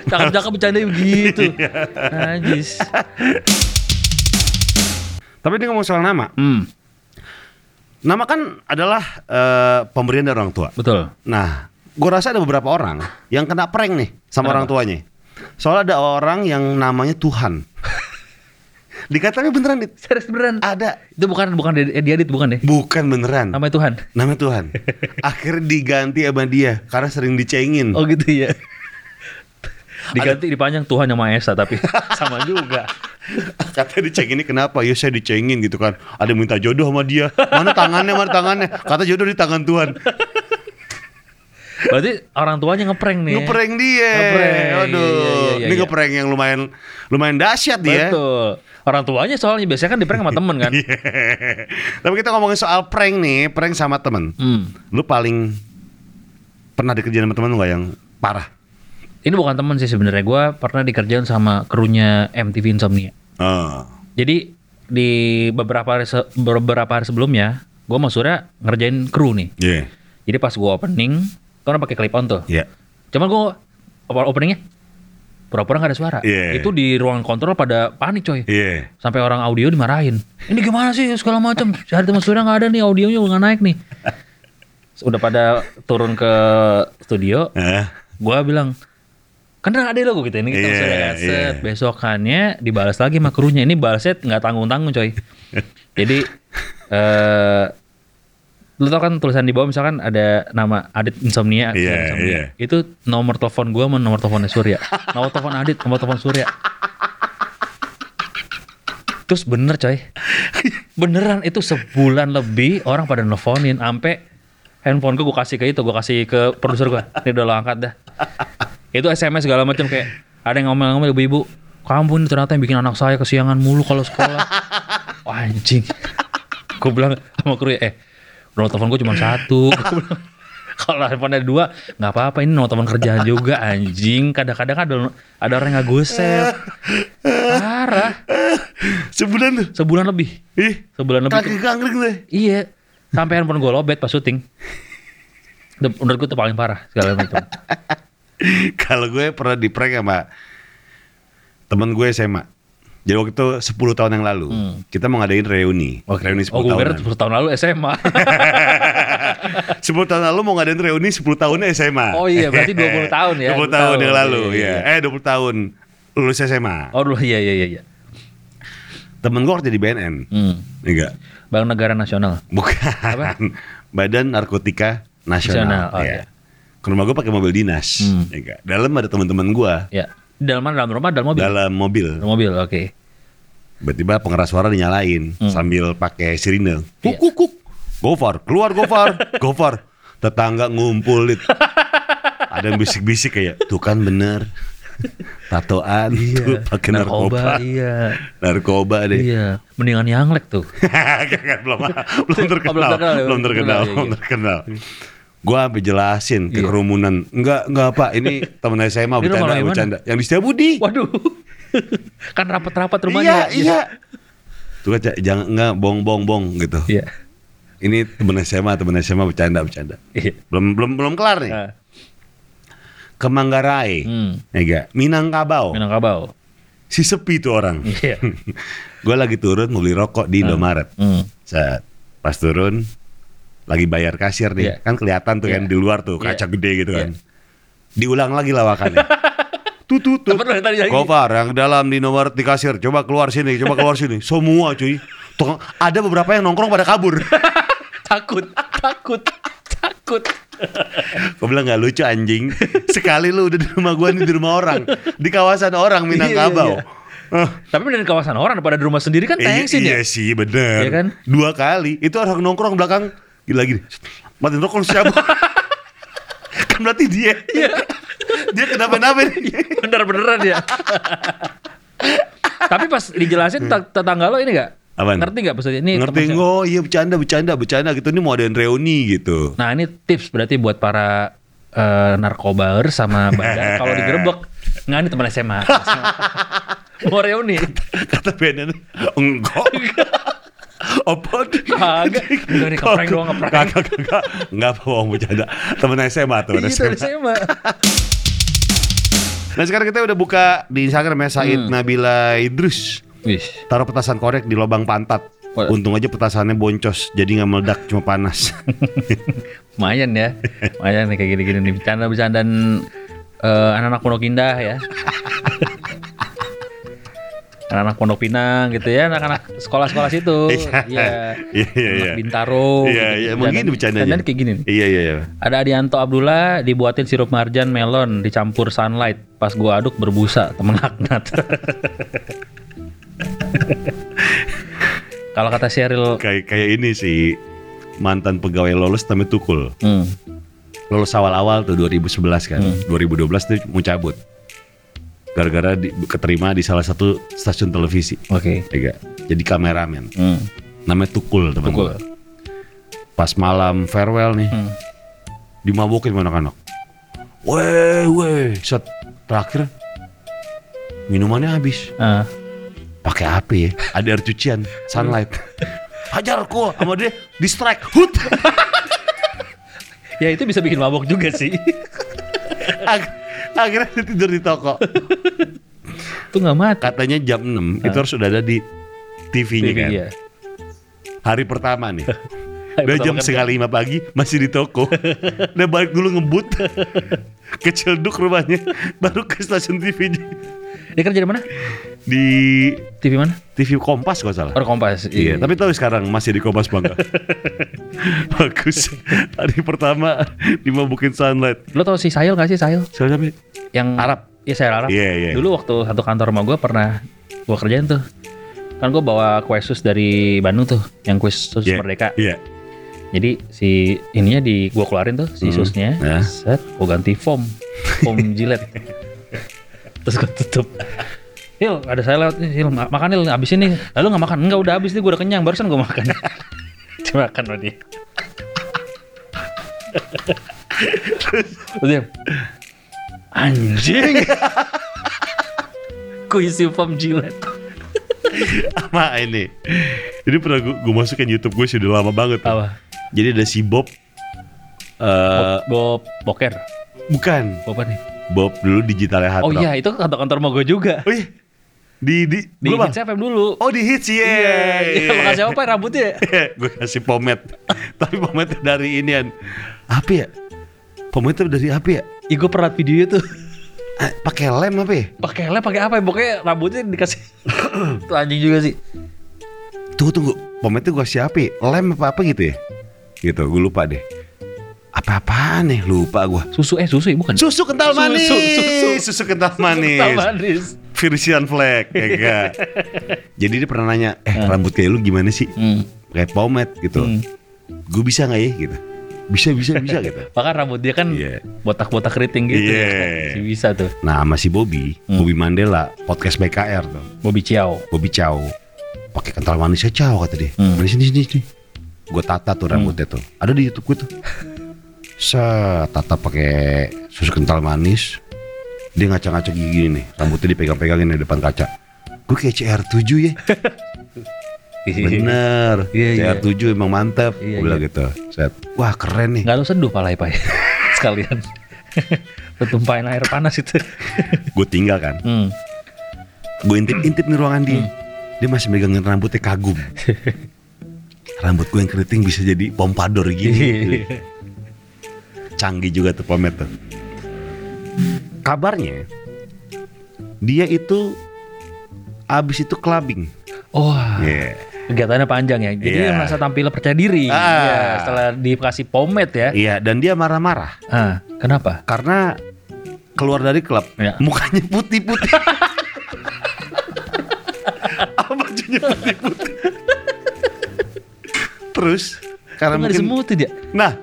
Speaker 2: Cakep-cakep bercanda begitu.
Speaker 1: Iya.
Speaker 2: Najis.
Speaker 1: Tapi ini ngomong soal nama.
Speaker 2: Hmm,
Speaker 1: Nama kan adalah eh, pemberian dari orang tua.
Speaker 2: betul.
Speaker 1: Nah, gue rasa ada beberapa orang yang kena prank nih sama orang tuanya. Soalnya ada orang yang namanya Tuhan. Dikatanya beneran Dit.
Speaker 2: Serius beneran.
Speaker 1: Ada.
Speaker 2: Itu bukan bukan dia edit bukan deh.
Speaker 1: Bukan beneran.
Speaker 2: Namanya Tuhan.
Speaker 1: Namanya Tuhan. Akhirnya diganti sama dia karena sering dicengin.
Speaker 2: Oh gitu ya. Diganti dipanjang Tuhan yang Maha Esa tapi sama juga.
Speaker 1: Katanya dicengin ini kenapa? Ya saya dicengin gitu kan. Ada minta jodoh sama dia. Mana tangannya, mana tangannya? Kata jodoh di tangan Tuhan.
Speaker 2: Berarti orang tuanya ngeprank nih.
Speaker 1: Ngeprank dia.
Speaker 2: Ngeprank.
Speaker 1: Aduh,
Speaker 2: Iya, iya, iya,
Speaker 1: ini
Speaker 2: iya.
Speaker 1: ngeprank yang lumayan lumayan dahsyat dia.
Speaker 2: Betul. Orang tuanya soalnya biasanya kan di prank sama temen kan.
Speaker 1: Iya. Tapi kita ngomongin soal prank nih, prank sama temen.
Speaker 2: Hmm.
Speaker 1: Lu paling pernah dikerjain sama temen lu gak yang parah?
Speaker 2: Ini bukan temen sih sebenarnya. Gue pernah dikerjain sama krunya MTV Insomnia.
Speaker 1: Oh.
Speaker 2: Jadi di beberapa hari, se- beberapa hari sebelumnya, gue sama Surya ngerjain kru nih.
Speaker 1: Iya.
Speaker 2: Jadi pas gue opening, kan pakai clip on tuh.
Speaker 1: Iya.
Speaker 2: Cuman gue openingnya pura-pura gak ada suara.
Speaker 1: Iya.
Speaker 2: Itu di ruangan kontrol pada panik coy.
Speaker 1: Iya.
Speaker 2: Sampai orang audio dimarahin. Ini gimana sih segala macam. Sehari teman Surya nggak ada nih audionya nggak naik nih. Udah pada turun ke studio, gua bilang kan ada lo gue gitu ini kita
Speaker 1: Iya,
Speaker 2: sudah set besokannya dibalas lagi sama krunya ini balasnya nggak tanggung tanggung coy jadi eh lu tau kan tulisan di bawah misalkan ada nama Adit Insomnia,
Speaker 1: Iya,
Speaker 2: Insomnia.
Speaker 1: iya.
Speaker 2: itu nomor telepon gua sama nomor teleponnya Surya. Nomor telepon Adit nomor telepon Surya. Terus bener coy. Beneran itu sebulan lebih orang pada nelfonin sampai handphone gue gue kasih ke itu gue kasih ke produser gue ini udah lo angkat dah. Itu SMS segala macam kayak ada yang ngomel-ngomel ibu-ibu kamu ini ternyata yang bikin anak saya kesiangan mulu kalau sekolah. Wah, anjing. Gue bilang sama kru eh nomor telepon gue cuma satu kalau handphone ada dua nggak apa-apa ini nomor telepon kerjaan juga anjing kadang-kadang ada ada orang yang nggak save parah
Speaker 1: sebulan tuh.
Speaker 2: sebulan lebih
Speaker 1: Ih,
Speaker 2: sebulan lebih
Speaker 1: kaki ganggrek tuh.
Speaker 2: Iya. Sampai handphone gue lobet pas syuting. Menurut gue itu paling parah segala macam.
Speaker 1: Kalau gue pernah di prank sama temen gue SMA. Jadi waktu itu 10 tahun yang lalu, kita mau ngadain reuni. Reuni 10
Speaker 2: oh, gue kira
Speaker 1: tahunan.
Speaker 2: 10 tahun lalu SMA.
Speaker 1: 10 tahun lalu mau ngadain reuni 10 tahunnya SMA.
Speaker 2: Oh iya, berarti 20 tahun ya.
Speaker 1: 20 tahun yang lalu,
Speaker 2: Iya,
Speaker 1: ya. Eh 20 tahun lulus SMA.
Speaker 2: oh iya iya iya. iya.
Speaker 1: Temen gue kerja di BNN.
Speaker 2: Hmm.
Speaker 1: Enggak.
Speaker 2: Bank Negara Nasional.
Speaker 1: Bukan.
Speaker 2: Apa?
Speaker 1: Badan Narkotika Nasional.
Speaker 2: Nasional, oh,
Speaker 1: ya.
Speaker 2: iya.
Speaker 1: Ke rumah gue pakai mobil dinas.
Speaker 2: Hmm.
Speaker 1: Enggak. Dalam ada teman-teman gue
Speaker 2: Ya. Dalam mana? Dalam rumah, dalam mobil.
Speaker 1: dalam mobil.
Speaker 2: Dalam mobil, oke.
Speaker 1: Tiba-tiba pengeras suara dinyalain sambil pakai sirine. Kuk
Speaker 2: Iya.
Speaker 1: kuk kuk. Gofar, keluar Gofar, Gofar. Tetangga ngumpul. Ada yang bisik-bisik kayak, tuh kan bener. Tatoan tuh pakai narkoba.
Speaker 2: iya.
Speaker 1: Narkoba deh.
Speaker 2: Iya, mendingan Yanglek tuh.
Speaker 1: Kan belum belum terkenal,
Speaker 2: belum terkenal ya,
Speaker 1: belum
Speaker 2: belum
Speaker 1: terkenal,
Speaker 2: terkenal,
Speaker 1: belum
Speaker 2: iya,
Speaker 1: terkenal. Gua sampai jelasin ke
Speaker 2: Iya.
Speaker 1: kerumunan. Enggak, enggak Pak, ini temen SMA bercanda, bercanda. Yang di Setiabudi.
Speaker 2: Waduh. kan rapat-rapat
Speaker 1: Iya,
Speaker 2: rumahnya.
Speaker 1: iya. Tuh kan jangan enggak bong bong bong gitu.
Speaker 2: Iya.
Speaker 1: Ini temen SMA, temen SMA bercanda, bercanda.
Speaker 2: Iya.
Speaker 1: Belum belum belum kelar nih.
Speaker 2: Nah,
Speaker 1: Ke Manggarai.
Speaker 2: Hmm.
Speaker 1: Ya enggak? Minangkabau.
Speaker 2: Minangkabau.
Speaker 1: Si sepi tuh orang.
Speaker 2: Iya.
Speaker 1: Gue lagi turun mau beli rokok di Indomaret.
Speaker 2: Hmm.
Speaker 1: Set. Pas turun lagi bayar kasir nih.
Speaker 2: Iya.
Speaker 1: Kan kelihatan tuh kan
Speaker 2: Iya.
Speaker 1: di luar tuh
Speaker 2: Iya.
Speaker 1: kaca gede gitu kan.
Speaker 2: Iya.
Speaker 1: Diulang lagi lawakannya.
Speaker 2: tadi lagi.
Speaker 1: Gofar yang dalam di nomor di kasir. Coba keluar sini, coba keluar sini. Semua cuy. Tuh, ada beberapa yang nongkrong pada kabur.
Speaker 2: takut, takut, takut.
Speaker 1: Gue bilang gak lucu anjing. Sekali lu udah di rumah gua nih di rumah orang, di kawasan orang Minangkabau.
Speaker 2: Iya,
Speaker 1: Ah,
Speaker 2: Tapi dari kawasan orang daripada di rumah sendiri kan
Speaker 1: iya,
Speaker 2: thanksin
Speaker 1: iya
Speaker 2: ya.
Speaker 1: sih bener.
Speaker 2: Iya kan?
Speaker 1: Dua kali. Itu orang nongkrong belakang gila gini. Matiin rokok lu siapa? kan berarti dia.
Speaker 2: Iya.
Speaker 1: dia kenapa-napa nih.
Speaker 2: Bener-beneran ya. Tapi pas dijelasin tet- tetangga lo ini gak?
Speaker 1: Apaan?
Speaker 2: Ngerti gak maksudnya? Ini
Speaker 1: Ngerti oh iya bercanda bercanda bercanda gitu ini mau ada reuni gitu.
Speaker 2: Nah ini tips berarti buat para eh, narkobaer sama bandar kalau digerebek. Nggak ini teman SMA. Mau reuni.
Speaker 1: Kata Benan enggak. Apa?
Speaker 2: Kagak. Enggak nih, ngeprank doang, ngeprank.
Speaker 1: Kagak kagak. Enggak apa mau bercanda. Temen SMA tuh
Speaker 2: Iya
Speaker 1: SMA.
Speaker 2: teman SMA.
Speaker 1: Nah sekarang kita udah buka di Instagram ya Said
Speaker 2: Hmm.
Speaker 1: Nabila Idrus.
Speaker 2: Wih.
Speaker 1: Taruh petasan korek di lubang pantat.
Speaker 2: Waduh.
Speaker 1: Untung aja petasannya boncos, jadi nggak meledak, cuma panas.
Speaker 2: Lumayan ya. Lumayan nih kayak gini-gini nih bercanda-bercandaan eh, anak-anak Pondok Indah ya. Anak-anak Pondok Pinang gitu ya, anak-anak sekolah-sekolah situ.
Speaker 1: Iya.
Speaker 2: Iya.
Speaker 1: Iya, iya, iya.
Speaker 2: Bintaro.
Speaker 1: Iya, iya, emang gini bercandanya.
Speaker 2: Kayak gini
Speaker 1: iya iya iya.
Speaker 2: Ada Adianto Abdullah dibuatin sirup marjan melon dicampur sunlight. Pas gua aduk berbusa temen laknat. Kalau kata Sheryl,
Speaker 1: Kayak kayak ini sih mantan pegawai lolos tapi tukul.
Speaker 2: hmm,
Speaker 1: Lolos awal-awal tuh 2011 kan.
Speaker 2: Hmm.
Speaker 1: 2012 tuh mau cabut. Gara-gara di- keterima di salah satu stasiun televisi.
Speaker 2: oke,
Speaker 1: Ya, Jadi kameramen.
Speaker 2: hmm,
Speaker 1: Namanya Tukul teman
Speaker 2: Tukul.
Speaker 1: Pas malam farewell nih,
Speaker 2: hmm.
Speaker 1: dimabukin sama anak-anak. Weh, weh, set terakhir minumannya habis.
Speaker 2: Ah,
Speaker 1: Pakai api ya, ada air cucian, sunlight. Hajar kok sama dia di strike. Hut.
Speaker 2: ya itu bisa bikin mabok juga sih.
Speaker 1: Akhirnya dia tidur di toko.
Speaker 2: Itu nggak mati.
Speaker 1: Katanya jam 6 itu harus udah ada di TV-nya
Speaker 2: TV,
Speaker 1: kan.
Speaker 2: iya.
Speaker 1: Hari pertama nih. Udah jam
Speaker 2: kan-
Speaker 1: setengah lima pagi masih di toko. Udah balik dulu ngebut. Kecil duk rumahnya. Baru ke stasiun TV
Speaker 2: Dia kerja di mana?
Speaker 1: di
Speaker 2: TV mana?
Speaker 1: TV Kompas kalau salah.
Speaker 2: Oh, Kompas.
Speaker 1: Iya, tapi tahu sekarang masih di Kompas Bangka. Bagus. Hari pertama dimabukin sunlight.
Speaker 2: Lo tau si Sayil gak sih Sayil?
Speaker 1: Siapa siapa?
Speaker 2: Yang
Speaker 1: Arab.
Speaker 2: Iya Sayil Arab.
Speaker 1: Iya, iya.
Speaker 2: Dulu waktu satu kantor sama gue pernah gue kerjain tuh. Kan gue bawa kue sus dari Bandung tuh, yang kue sus
Speaker 1: Iya,
Speaker 2: Merdeka.
Speaker 1: Iya.
Speaker 2: Jadi si ininya di gua keluarin tuh si
Speaker 1: Hmm.
Speaker 2: susnya,
Speaker 1: Nah.
Speaker 2: set gua ganti foam, foam jilet. Terus gua tutup. Hil, ada saya lewat nih, Hil, ma- makan Hil, abisin nih. Lalu nggak makan? Enggak, udah habis nih, gua udah kenyang, barusan gua makan. Dimakan sama dia. Terus anjing. Kuisi foam jilet.
Speaker 1: Sama ini. Ini pernah gue, gue masukin YouTube gue sudah lama banget.
Speaker 2: Apa?
Speaker 1: Jadi ada si Bob. eh
Speaker 2: Bob Boker.
Speaker 1: bukan
Speaker 2: Bob apa nih?
Speaker 1: Bob dulu digitalnya hard
Speaker 2: Oh
Speaker 1: rock.
Speaker 2: iya, itu kantor-kantor gue juga.
Speaker 1: Oh iya. Di di,
Speaker 2: Di
Speaker 1: gua
Speaker 2: Hits. FM dulu.
Speaker 1: Oh di hits iya.
Speaker 2: Iya, kasih apa rambutnya?
Speaker 1: gue kasih pomade. Tapi pomade dari inian. Apa ya? Pomade dari apa ya?
Speaker 2: Ih, gue pernah video tuh.
Speaker 1: Eh, pakai lem apa ya?
Speaker 2: Pakai lem, pakai apa ya? Pokoknya rambutnya dikasih. Tuh anjing juga sih.
Speaker 1: Tunggu tunggu. Pomade gue kasih apa? ya? Lem apa apa gitu ya? Gitu, gue lupa deh. Apa-apaan nih? Lupa gue.
Speaker 2: Susu eh susu bukan?
Speaker 1: Susu kental
Speaker 2: Susu,
Speaker 1: manis.
Speaker 2: susu.
Speaker 1: Susu kental manis.
Speaker 2: Kental manis.
Speaker 1: Frisian flag ya enggak. Jadi dia pernah nanya, "Eh, rambut kayak lu gimana sih?"
Speaker 2: Hmm.
Speaker 1: Kayak pomade gitu.
Speaker 2: Hmm.
Speaker 1: Gue bisa nggak ya gitu. Bisa bisa bisa gitu.
Speaker 2: Bahkan rambut dia kan
Speaker 1: Iya.
Speaker 2: botak-botak keriting gitu.
Speaker 1: Iya.
Speaker 2: Masih bisa tuh.
Speaker 1: Nah, sama si Bobby,
Speaker 2: Hmm.
Speaker 1: Bobby Mandela, podcast BKR tuh.
Speaker 2: Bobby Ciao.
Speaker 1: Bobby Chow. Pakai kental manisnya Chow kata dia.
Speaker 2: Hmm.
Speaker 1: Manis sini sini sini. Gue tata tuh rambutnya tuh. Ada di YouTube gue tuh. Set, tata pakai susu kental manis. Dia ngaca-ngaca gigi gini nih. Rambutnya dipegang-pegangin di depan kaca. Gue kayak CR7 ya. Bener.
Speaker 2: Iya, iya.
Speaker 1: CR7 emang mantep.
Speaker 2: Iya,
Speaker 1: Gue bilang gitu. Set. Wah keren nih.
Speaker 2: Nggak lu seduh palai pai sekalian. Lu tumpahin air panas itu.
Speaker 1: Gue tinggal kan.
Speaker 2: hmm.
Speaker 1: Gue intip-intip nih ruangan dia. Dia masih megangin rambutnya kagum. Rambut gue yang keriting bisa jadi pompadour gini. Canggih juga tuh pomade tuh. Kabarnya dia itu abis itu clubbing.
Speaker 2: Wah.
Speaker 1: Iya.
Speaker 2: Kegiatannya panjang ya. Jadi dia merasa tampil percaya diri.
Speaker 1: Ah.
Speaker 2: Iya, setelah dikasih pomade ya.
Speaker 1: Iya, dan dia marah-marah
Speaker 2: Ah, kenapa?
Speaker 1: karena keluar dari klub,
Speaker 2: Iya.
Speaker 1: mukanya putih-putih. Bajunya putih-putih. Terus karena
Speaker 2: nggak
Speaker 1: mungkin
Speaker 2: dia?
Speaker 1: Nah,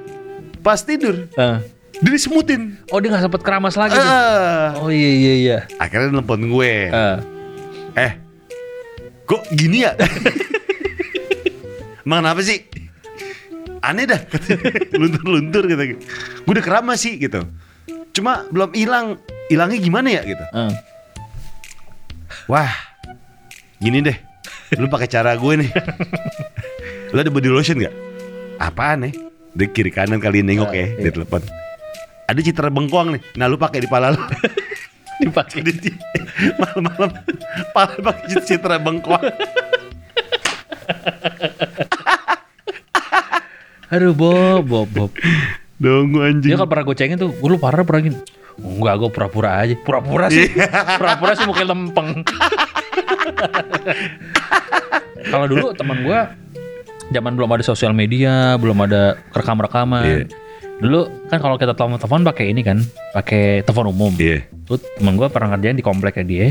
Speaker 1: pas tidur
Speaker 2: Ah.
Speaker 1: dia disemutin.
Speaker 2: Oh dia nggak sempet keramas lagi.
Speaker 1: Ah.
Speaker 2: Oh iya iya iya.
Speaker 1: Akhirnya dia nelpon gue.
Speaker 2: Ah.
Speaker 1: Eh, kok gini ya? Emang kenapa sih? Aneh dah, luntur-luntur gitu. Gue udah keramas sih gitu. Cuma belum hilang, hilangnya gimana ya gitu.
Speaker 2: Ah.
Speaker 1: Wah, gini deh, lu pakai cara gue nih. lu ada body lotion nggak? Apaan nih? Di kiri kanan kali nengok ya, di telepon. Ada citra bengkoang nih. Nah, lu pakai di pala lu.
Speaker 2: Dipakai.
Speaker 1: Di- Malam-malam pala pakai citra bengkoang.
Speaker 2: Aduh Bob, Bob, Bob.
Speaker 1: Dong anjing.
Speaker 2: Dia kalau pernah gue cengin tuh, gue lu parah pernah gini. Enggak, gue pura-pura aja. Pura-pura sih. Pura-pura sih mungkin lempeng. kalau dulu teman gue, zaman belum ada sosial media, belum ada rekam-rekaman.
Speaker 1: Iya.
Speaker 2: Dulu kan kalau kita telepon-telepon pakai ini kan, pakai telepon umum.
Speaker 1: Iya.
Speaker 2: Tuh temen gue pernah ngerjain di kompleknya dia.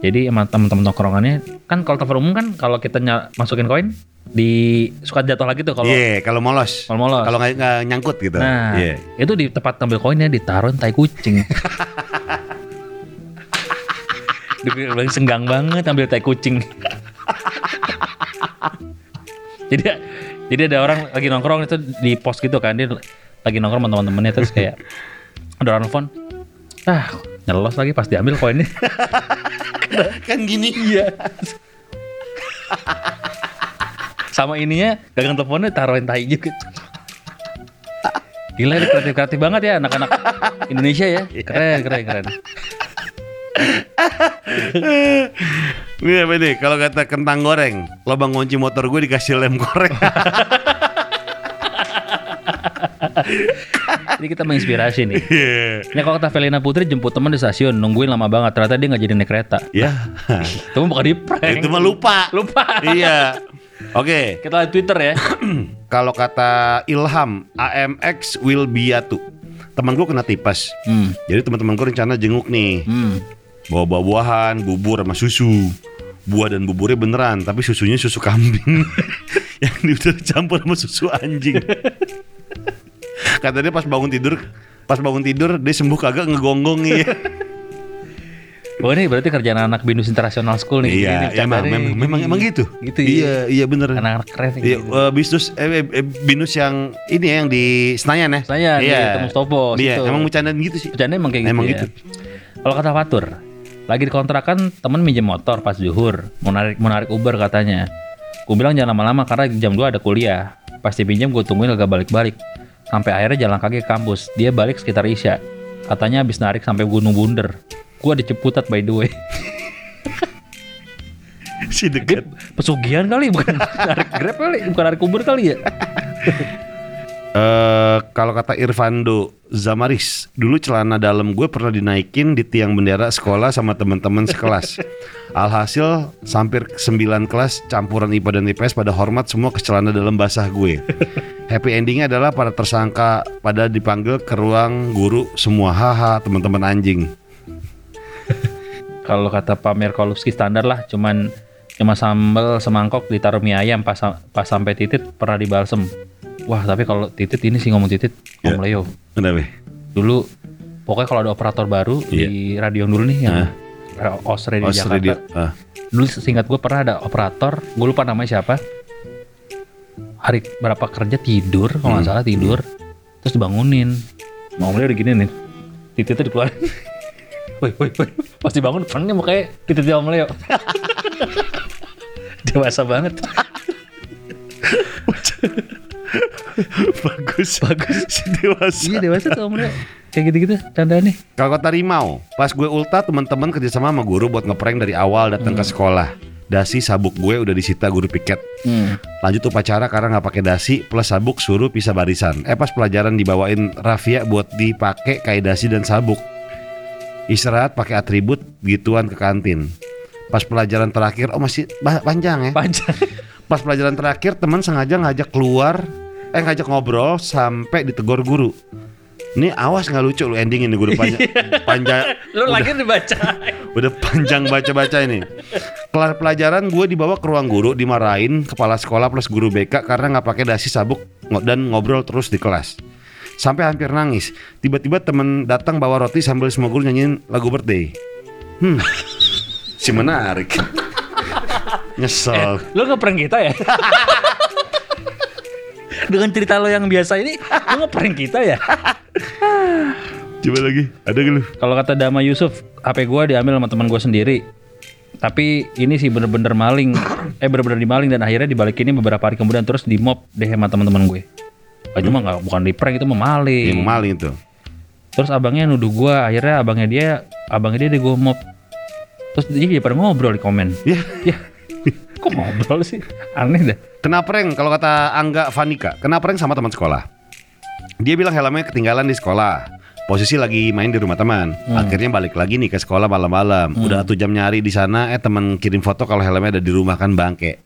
Speaker 2: Jadi emang temen-temen tongkrongannya kan kalau telepon umum kan kalau kita masukin koin di suka jatuh lagi tuh kalau
Speaker 1: Iya, kalau molos.
Speaker 2: Kalau molos.
Speaker 1: Kalau nggak nyangkut gitu.
Speaker 2: Nah,
Speaker 1: Iya.
Speaker 2: itu di tempat ngambil koinnya ditaruh tai kucing. Dia bilang senggang banget ambil tai kucing. Jadi jadi ada orang lagi nongkrong itu di pos gitu kan dia lagi nongkrong sama teman-temannya terus kayak ada orang telepon ah nyelos lagi pas diambil koinnya.
Speaker 1: Kan gini.
Speaker 2: iya. Sama ininya gagang teleponnya taruhin tai juga. Gila ini kreatif kreatif banget ya anak-anak Indonesia ya. Keren keren keren
Speaker 1: Ini apa nih? Kalau kata kentang goreng, lubang kunci motor gue dikasih lem goreng.
Speaker 2: Jadi kita menginspirasi nih. Ini kalau kata Velina Putri jemput teman di stasiun, nungguin lama banget. Ternyata dia nggak jadi naik kereta.
Speaker 1: Ya.
Speaker 2: Itu mah bukan di prank.
Speaker 1: Itu mah lupa.
Speaker 2: Lupa.
Speaker 1: iya. Oke,
Speaker 2: Kita lihat Twitter ya.
Speaker 1: kalau kata Ilham, AMX will biatu. Teman gue kena tipes.
Speaker 2: Hmm.
Speaker 1: Jadi teman-teman gue rencana jenguk nih.
Speaker 2: Hmm.
Speaker 1: Bawa buah-buahan, bubur sama susu. Buah dan buburnya beneran, tapi susunya susu kambing. yang udah dicampur sama susu anjing. Kata dia pas bangun tidur, pas bangun tidur dia sembuh kagak ngegonggong iya.
Speaker 2: Oh ini berarti kerjaan anak Binus International School nih. Ini
Speaker 1: iya,
Speaker 2: bercanda
Speaker 1: emang, memang, memang, emang gitu.
Speaker 2: Gitu ya.
Speaker 1: Iya, iya bener.
Speaker 2: Anak-anak keren.
Speaker 1: Iya,
Speaker 2: gitu.
Speaker 1: eh, bisnis eh, eh, eh, binus yang ini ya, yang di Senayan ya.
Speaker 2: Senayan, di
Speaker 1: iya.
Speaker 2: Temu Stopo,
Speaker 1: Iya,
Speaker 2: situ.
Speaker 1: emang bercandaan gitu sih.
Speaker 2: Bercanda emang kayak gitu
Speaker 1: Emang
Speaker 2: ya.
Speaker 1: gitu.
Speaker 2: Kalau kata Fatur, lagi di kontrakan temen minjem motor pas zuhur, mau narik, mau narik Uber katanya. Gue bilang jangan lama-lama karena jam 2 ada kuliah. Pas dipinjam gue tungguin agak balik-balik. Sampai akhirnya jalan kaki ke kampus. Dia balik sekitar Isya. Katanya habis narik sampai Gunung Bunder. Gue ada Ciputat by the way.
Speaker 1: Si dekat.
Speaker 2: pesugihan kali bukan narik Grab kali, bukan narik Uber kali ya.
Speaker 1: Eh kalau kata Irfando Zamaris, dulu celana dalam gue pernah dinaikin di tiang bendera sekolah sama teman-teman sekelas. Alhasil hampir 9 kelas campuran IPA dan IPS pada hormat semua ke celana dalam basah gue. Happy endingnya adalah para tersangka pada dipanggil ke ruang guru semua haha teman-teman anjing.
Speaker 2: kalau kata Pak Merkolowski standar lah, cuman cuma sambal semangkok ditaruh mie ayam pas pas sampai titit pernah dibalsem. Wah tapi kalau titit ini sih ngomong titit
Speaker 1: Ya.
Speaker 2: Om Leo.
Speaker 1: Kenapa?
Speaker 2: Dulu pokoknya kalau ada operator baru di radio dulu nih yang Osre di
Speaker 1: Oh,
Speaker 2: Jakarta.
Speaker 1: radio. Ah.
Speaker 2: Dulu singkat gue pernah ada operator, gue lupa namanya siapa. Hari berapa kerja tidur, kalau nggak salah tidur, terus dibangunin. Mau mulai udah gini nih, tititnya dikeluarin. Woi, woi, woi, pas dibangun depannya mukanya tititnya Om Leo. Dewasa banget.
Speaker 1: Bagus. Bagus. Si dewasa.
Speaker 2: iya dewasa tuh Leo. Kayak gitu-gitu, nih.
Speaker 1: Kalau kota Rimau, pas gue ulta teman-teman kerjasama sama guru buat ngeprank dari awal datang ke sekolah. Dasi sabuk gue udah disita guru piket. Lanjut upacara karena nggak pakai dasi plus sabuk suruh pisah barisan. Eh pas pelajaran dibawain rafia buat dipakai kayak dasi dan sabuk. Istirahat pakai atribut gituan ke kantin. Pas pelajaran terakhir, oh masih panjang ya.
Speaker 2: Panjang.
Speaker 1: Pas pelajaran terakhir teman sengaja ngajak keluar, eh ngajak ngobrol sampai ditegur guru. Ini awas nggak lucu lu ending ini gue udah panjang, panjang
Speaker 2: Lu lagi dibaca.
Speaker 1: udah panjang baca-baca ini. Kelar pelajaran gue dibawa ke ruang guru dimarahin kepala sekolah plus guru BK karena nggak pakai dasi sabuk dan ngobrol terus di kelas. Sampai hampir nangis. Tiba-tiba temen datang bawa roti sambil semua guru nyanyiin lagu birthday. Hmm, si menarik. Nyesel.
Speaker 2: Lu ngeprank kita ya? Dengan cerita lo yang biasa ini, lu ngeprank kita ya?
Speaker 1: Coba lagi, ada gak lu?
Speaker 2: Kalau kata Dama Yusuf, HP gua diambil sama teman gua sendiri. Tapi ini sih bener-bener maling, eh bener-bener dimaling dan akhirnya dibalikinnya beberapa hari kemudian terus di mob deh sama teman-teman gue. Ah, cuma nggak bukan di prank itu memaling.
Speaker 1: Yang maling itu.
Speaker 2: Terus abangnya nuduh gua, akhirnya abangnya dia, abangnya dia deh gua mob. Terus dia pada ngobrol di komen.
Speaker 1: Ya,
Speaker 2: Ya, kok ngobrol sih? Aneh dah.
Speaker 1: Kena prank kalau kata Angga Vanika, kena prank sama teman sekolah. Dia bilang helmnya ketinggalan di sekolah. Posisi lagi main di rumah teman. Akhirnya balik lagi nih ke sekolah malam-malam. Udah satu jam nyari di sana, eh teman kirim foto kalau helmnya ada di rumah kan bangke.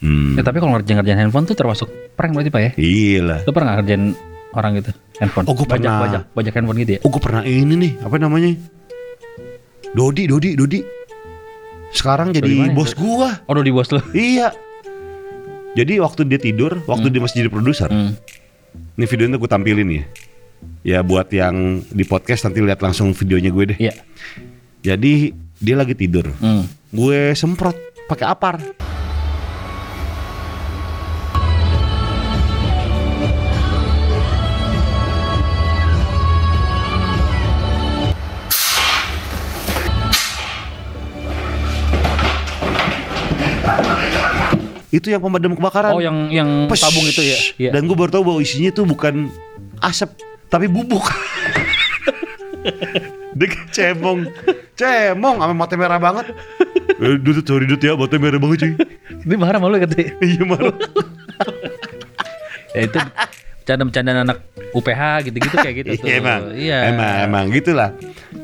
Speaker 1: Hmm.
Speaker 2: Ya tapi kalau ngerjain-ngerjain handphone tuh termasuk prank berarti pak ya?
Speaker 1: Iya lah.
Speaker 2: Lo pernah ngerjain orang gitu handphone?
Speaker 1: Oh,
Speaker 2: bajak,
Speaker 1: pernah.
Speaker 2: Bajak, bajak handphone gitu ya?
Speaker 1: Oh gue pernah ini nih, apa namanya? Dodi, Dodi, Dodi. Sekarang jadi
Speaker 2: Dodi mana ya?
Speaker 1: bos gua.
Speaker 2: Oh, udah di bos lo.
Speaker 1: Iya. Jadi waktu dia tidur, waktu dia masih jadi produser,
Speaker 2: Hmm.
Speaker 1: ini videonya gue tampilin ya. Ya buat yang di podcast nanti lihat langsung videonya gue deh.
Speaker 2: Iya.
Speaker 1: Jadi dia lagi tidur.
Speaker 2: Hmm.
Speaker 1: Gue semprot pakai apar. Itu yang pemadam kebakaran.
Speaker 2: Oh, yang yang
Speaker 1: Pes.
Speaker 2: tabung itu ya? Iya.
Speaker 1: Dan gue baru tahu bahwa isinya tuh bukan asap tapi bubuk. Dia kayak cemong, cemong, sama mata merah banget. Eh, Dut, sorry Dut ya, mata merah banget cuy.
Speaker 2: Dia marah malu katanya.
Speaker 1: Iya malu.
Speaker 2: ya itu bercanda-bercanda anak UPH gitu-gitu kayak gitu tuh.
Speaker 1: Iya emang,
Speaker 2: Iya.
Speaker 1: emang, emang gitulah.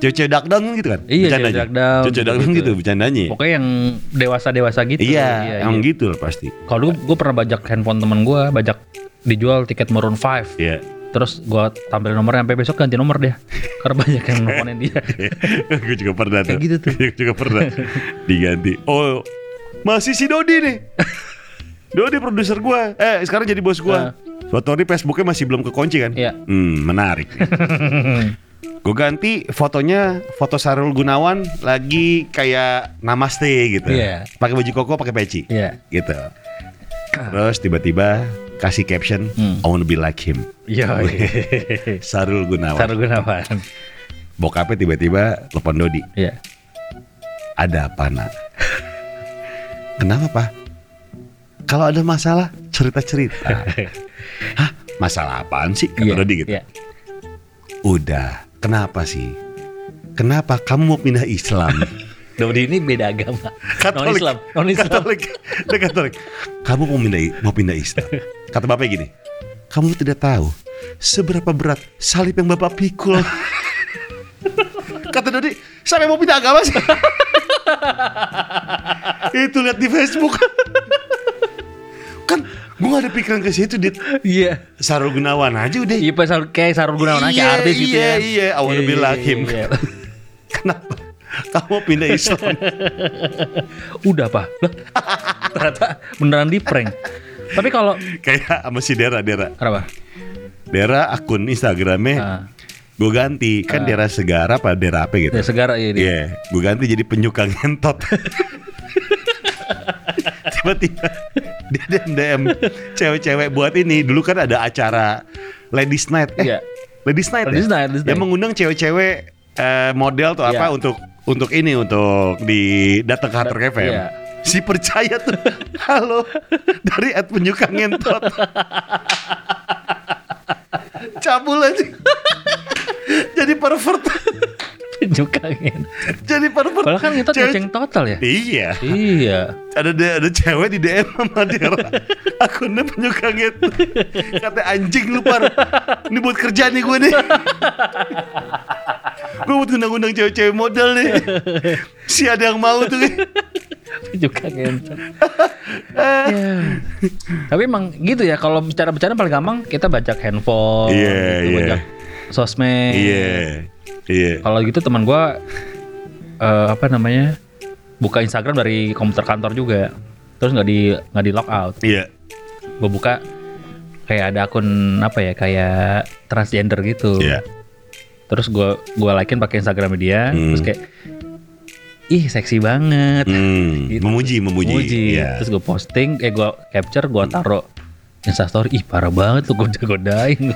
Speaker 1: Cewek-cewek dakdang gitu kan?
Speaker 2: Iya, cewek dakdang,
Speaker 1: Cewek dakdang
Speaker 2: gitu.
Speaker 1: gitu, bercandanya.
Speaker 2: Pokoknya yang dewasa-dewasa gitu.
Speaker 1: Iya, emang gitu lah pasti.
Speaker 2: Kalau dulu gue pernah bajak handphone temen gue, bajak dijual tiket Maroon 5.
Speaker 1: Iya.
Speaker 2: Terus gue tampilin nomornya sampai besok ganti nomor dia. Karena banyak yang nelfonin dia.
Speaker 1: gue juga pernah tuh.
Speaker 2: Kayak gitu tuh.
Speaker 1: Gue juga pernah diganti. Oh, masih si Dodi nih. Dodi produser gua. Eh, sekarang jadi bos gua. Foto di Facebooknya masih belum kekunci kan?
Speaker 2: Iya.
Speaker 1: Hmm, menarik. gue ganti fotonya foto Sarul Gunawan lagi kayak namaste gitu.
Speaker 2: Iya.
Speaker 1: Pakai baju koko, pakai peci.
Speaker 2: Iya.
Speaker 1: Gitu. Terus tiba-tiba kasih caption
Speaker 2: Hmm.
Speaker 1: I wanna be like him.
Speaker 2: Iya.
Speaker 1: Sarul Gunawan.
Speaker 2: Sarul Gunawan.
Speaker 1: Bokapnya tiba-tiba telepon Dodi.
Speaker 2: Iya.
Speaker 1: Ada apa nak? Kenapa pak? Kalau ada masalah cerita-cerita. Hah? Masalah apaan sih? Kata
Speaker 2: Iya.
Speaker 1: Dodi gitu.
Speaker 2: Iya.
Speaker 1: Udah. Kenapa sih? Kenapa kamu mau pindah Islam?
Speaker 2: Dodi ini beda agama. Non Islam. Non Islam.
Speaker 1: Katolik. Dia Katolik. Kamu mau pindah mau pindah Islam. Kata bapaknya gini. Kamu tidak tahu seberapa berat salib yang bapak pikul. Kata Dodi, sampai mau pindah agama sih. Itu lihat di Facebook. Gue gak ada pikiran ke situ dit
Speaker 2: Iya.
Speaker 1: Sarul Gunawan aja udah
Speaker 2: Iya pas Sarul- kayak Sarul Gunawan aja
Speaker 1: Iya,
Speaker 2: artis gitu
Speaker 1: iya,
Speaker 2: ya.
Speaker 1: iya. I wanna be
Speaker 2: Iya,
Speaker 1: like him.
Speaker 2: iya.
Speaker 1: kenapa Kamu pindah Islam.
Speaker 2: Udah pak. Lah, ternyata beneran di prank. Tapi kalau
Speaker 1: Kayak sama si Dera, Dera.
Speaker 2: kenapa?
Speaker 1: Dera akun Instagramnya
Speaker 2: Ah.
Speaker 1: gue ganti kan Dera Segara apa Dera apa gitu.
Speaker 2: Ya segara ya
Speaker 1: Iya,
Speaker 2: dia.
Speaker 1: gue ganti jadi penyuka ngentot. Tiba-tiba dia DM DM cewek-cewek buat ini. Dulu kan ada acara Ladies Night. Eh,
Speaker 2: Iya.
Speaker 1: Ladies Night.
Speaker 2: Ladies
Speaker 1: ya?
Speaker 2: Night, Ladies
Speaker 1: mengundang cewek-cewek eh, model atau apa
Speaker 2: Iya.
Speaker 1: untuk untuk ini untuk di datang ke Hunter FM.
Speaker 2: Iya.
Speaker 1: Si percaya tuh. Halo dari at penyuka ngentot. Cabul aja. Jadi pervert.
Speaker 2: Juga gitu.
Speaker 1: Jadi pervert.
Speaker 2: Padahal kan kita goceng total ya.
Speaker 1: Iya.
Speaker 2: Iya.
Speaker 1: Ada ada cewek di DM sama Dera. Akunnya penyuka gitu. Kata anjing lu par. Ini buat kerja nih gue nih. gue buat undang-undang cewek-cewek model nih. Si ada yang mau tuh.
Speaker 2: Juga gitu. Ya. Tapi emang gitu ya kalau bicara bicara paling gampang kita bajak handphone,
Speaker 1: Iya,
Speaker 2: gitu,
Speaker 1: iya.
Speaker 2: bajak sosmed.
Speaker 1: Iya. Iya.
Speaker 2: Kalau gitu teman gua eh, apa namanya? buka Instagram dari komputer kantor juga. Terus nggak di nggak di lock out.
Speaker 1: Iya.
Speaker 2: Gue buka kayak ada akun apa ya kayak transgender gitu.
Speaker 1: Iya.
Speaker 2: Terus gua gua likein pakai Instagram dia,
Speaker 1: Hmm.
Speaker 2: terus kayak ih seksi banget.
Speaker 1: Hmm,
Speaker 2: Gitu.
Speaker 1: memuji, memuji.
Speaker 2: Muji.
Speaker 1: Iya.
Speaker 2: Terus gue posting, eh gue capture, gue taro Instastory, ih parah banget tuh gue godain.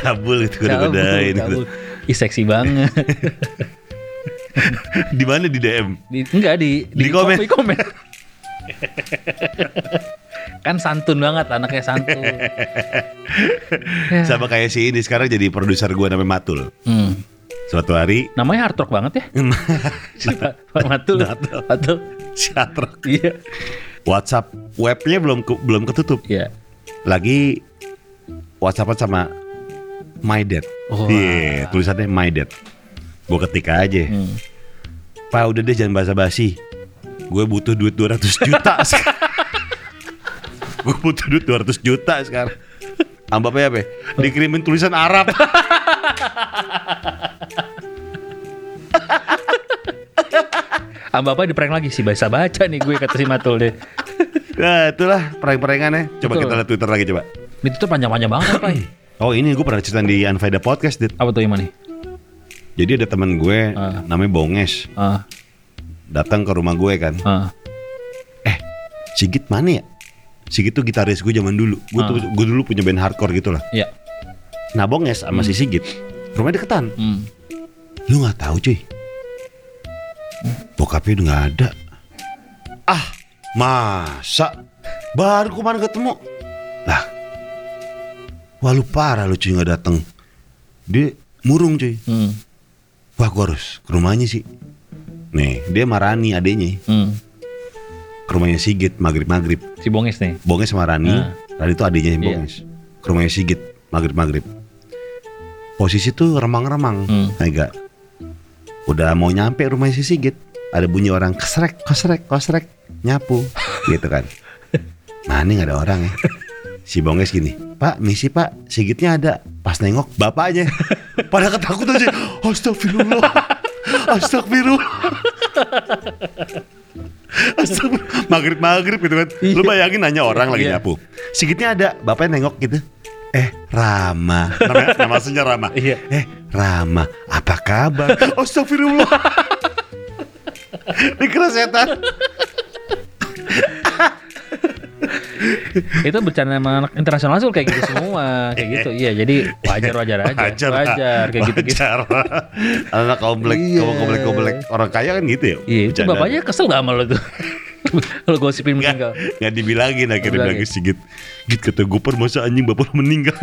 Speaker 1: Cabul itu gue godain.
Speaker 2: Cabul. Ih seksi banget.
Speaker 1: Di mana di DM?
Speaker 2: Di, enggak di
Speaker 1: Di komen.
Speaker 2: Di komen. kan santun banget anaknya santun. Ya.
Speaker 1: Sama kayak si ini sekarang jadi produser gue namanya Matul.
Speaker 2: Hmm.
Speaker 1: Suatu hari
Speaker 2: Namanya hard rock banget ya. Si Pak Matul.
Speaker 1: Matul. Si Atrok.
Speaker 2: Iya.
Speaker 1: WhatsApp webnya belum ke- belum ketutup.
Speaker 2: Iya.
Speaker 1: Lagi WhatsAppan sama My Dad.
Speaker 2: Wah.
Speaker 1: Iya, tulisannya My Dad. Gue ketik aja.
Speaker 2: Hmm.
Speaker 1: Pak udah deh jangan basa-basi. Gue butuh duit 200 juta. Gue butuh duit 200 juta sekarang. Ambap apa? ya? Dikirimin tulisan Arab.
Speaker 2: Ah bapak di prank lagi sih baca baca nih gue kata si Matul deh.
Speaker 1: Nah itulah prank-prankannya. Coba
Speaker 2: Betul.
Speaker 1: kita lihat Twitter lagi coba.
Speaker 2: Itu tuh panjang-panjang banget apa?
Speaker 1: Oh ini gue pernah cerita di Unfaida Podcast, Dit.
Speaker 2: Apa tuh yang mana?
Speaker 1: Jadi ada teman gue
Speaker 2: Ah.
Speaker 1: namanya Bonges
Speaker 2: Ah,
Speaker 1: datang ke rumah gue kan.
Speaker 2: ah,
Speaker 1: Eh, Sigit mana ya? Sigit tuh gitaris gue zaman dulu. Gue tuh gue dulu punya band hardcore gitu lah.
Speaker 2: iya.
Speaker 1: Nah Bonges sama si Sigit rumahnya deketan.
Speaker 2: Hmm.
Speaker 1: Lu nggak tahu cuy? Bokapnya udah nggak ada. Ah, masa? Baru kemarin ketemu. Lah, wah lu parah lu cuy nggak datang. Dia murung cuy.
Speaker 2: Hmm.
Speaker 1: Wah gua harus ke rumahnya sih. Nih, dia marani adenya
Speaker 2: Hmm.
Speaker 1: ke rumahnya Sigit maghrib-maghrib.
Speaker 2: Si Bonges nih.
Speaker 1: Bonges sama Rani,
Speaker 2: Ah.
Speaker 1: Rani itu adiknya
Speaker 2: Iya.
Speaker 1: Bonges. Ke rumahnya Sigit maghrib-maghrib. Posisi tuh remang-remang,
Speaker 2: Hmm.
Speaker 1: Mega. Udah mau nyampe rumahnya si Sigit, ada bunyi orang kesrek, kesrek, kesrek, nyapu, gitu kan. Nah ini nggak ada orang ya. Si Bonges gini, Pak, misi Pak, Sigitnya ada. Pas nengok, bapaknya. Pada ketakutan sih. Astagfirullah. Astagfirullah. Astagfirullah. Maghrib-maghrib gitu kan. Lu bayangin nanya orang lagi
Speaker 2: Iya.
Speaker 1: nyapu. Sigitnya ada, bapaknya nengok gitu. Eh, Rama. Nama, nama aslinya Rama.
Speaker 2: Iya.
Speaker 1: Eh, Rama, apa kabar? Astagfirullah. Dikira setan.
Speaker 2: itu bercanda sama anak internasional sih kayak gitu semua kayak gitu iya jadi wajar wajar aja
Speaker 1: Wajar,
Speaker 2: wajar, kayak gitu gitu
Speaker 1: Wajar. Anak komplek,
Speaker 2: Iya.
Speaker 1: komplek, komplek. Orang kaya kan gitu ya.
Speaker 2: iya itu bapaknya kesel gak sama lo tuh kalau gosipin meninggal
Speaker 1: nggak dibilangin akhirnya
Speaker 2: Dibilangin.
Speaker 1: bilang Sigit Git kata gue masa anjing bapak lu meninggal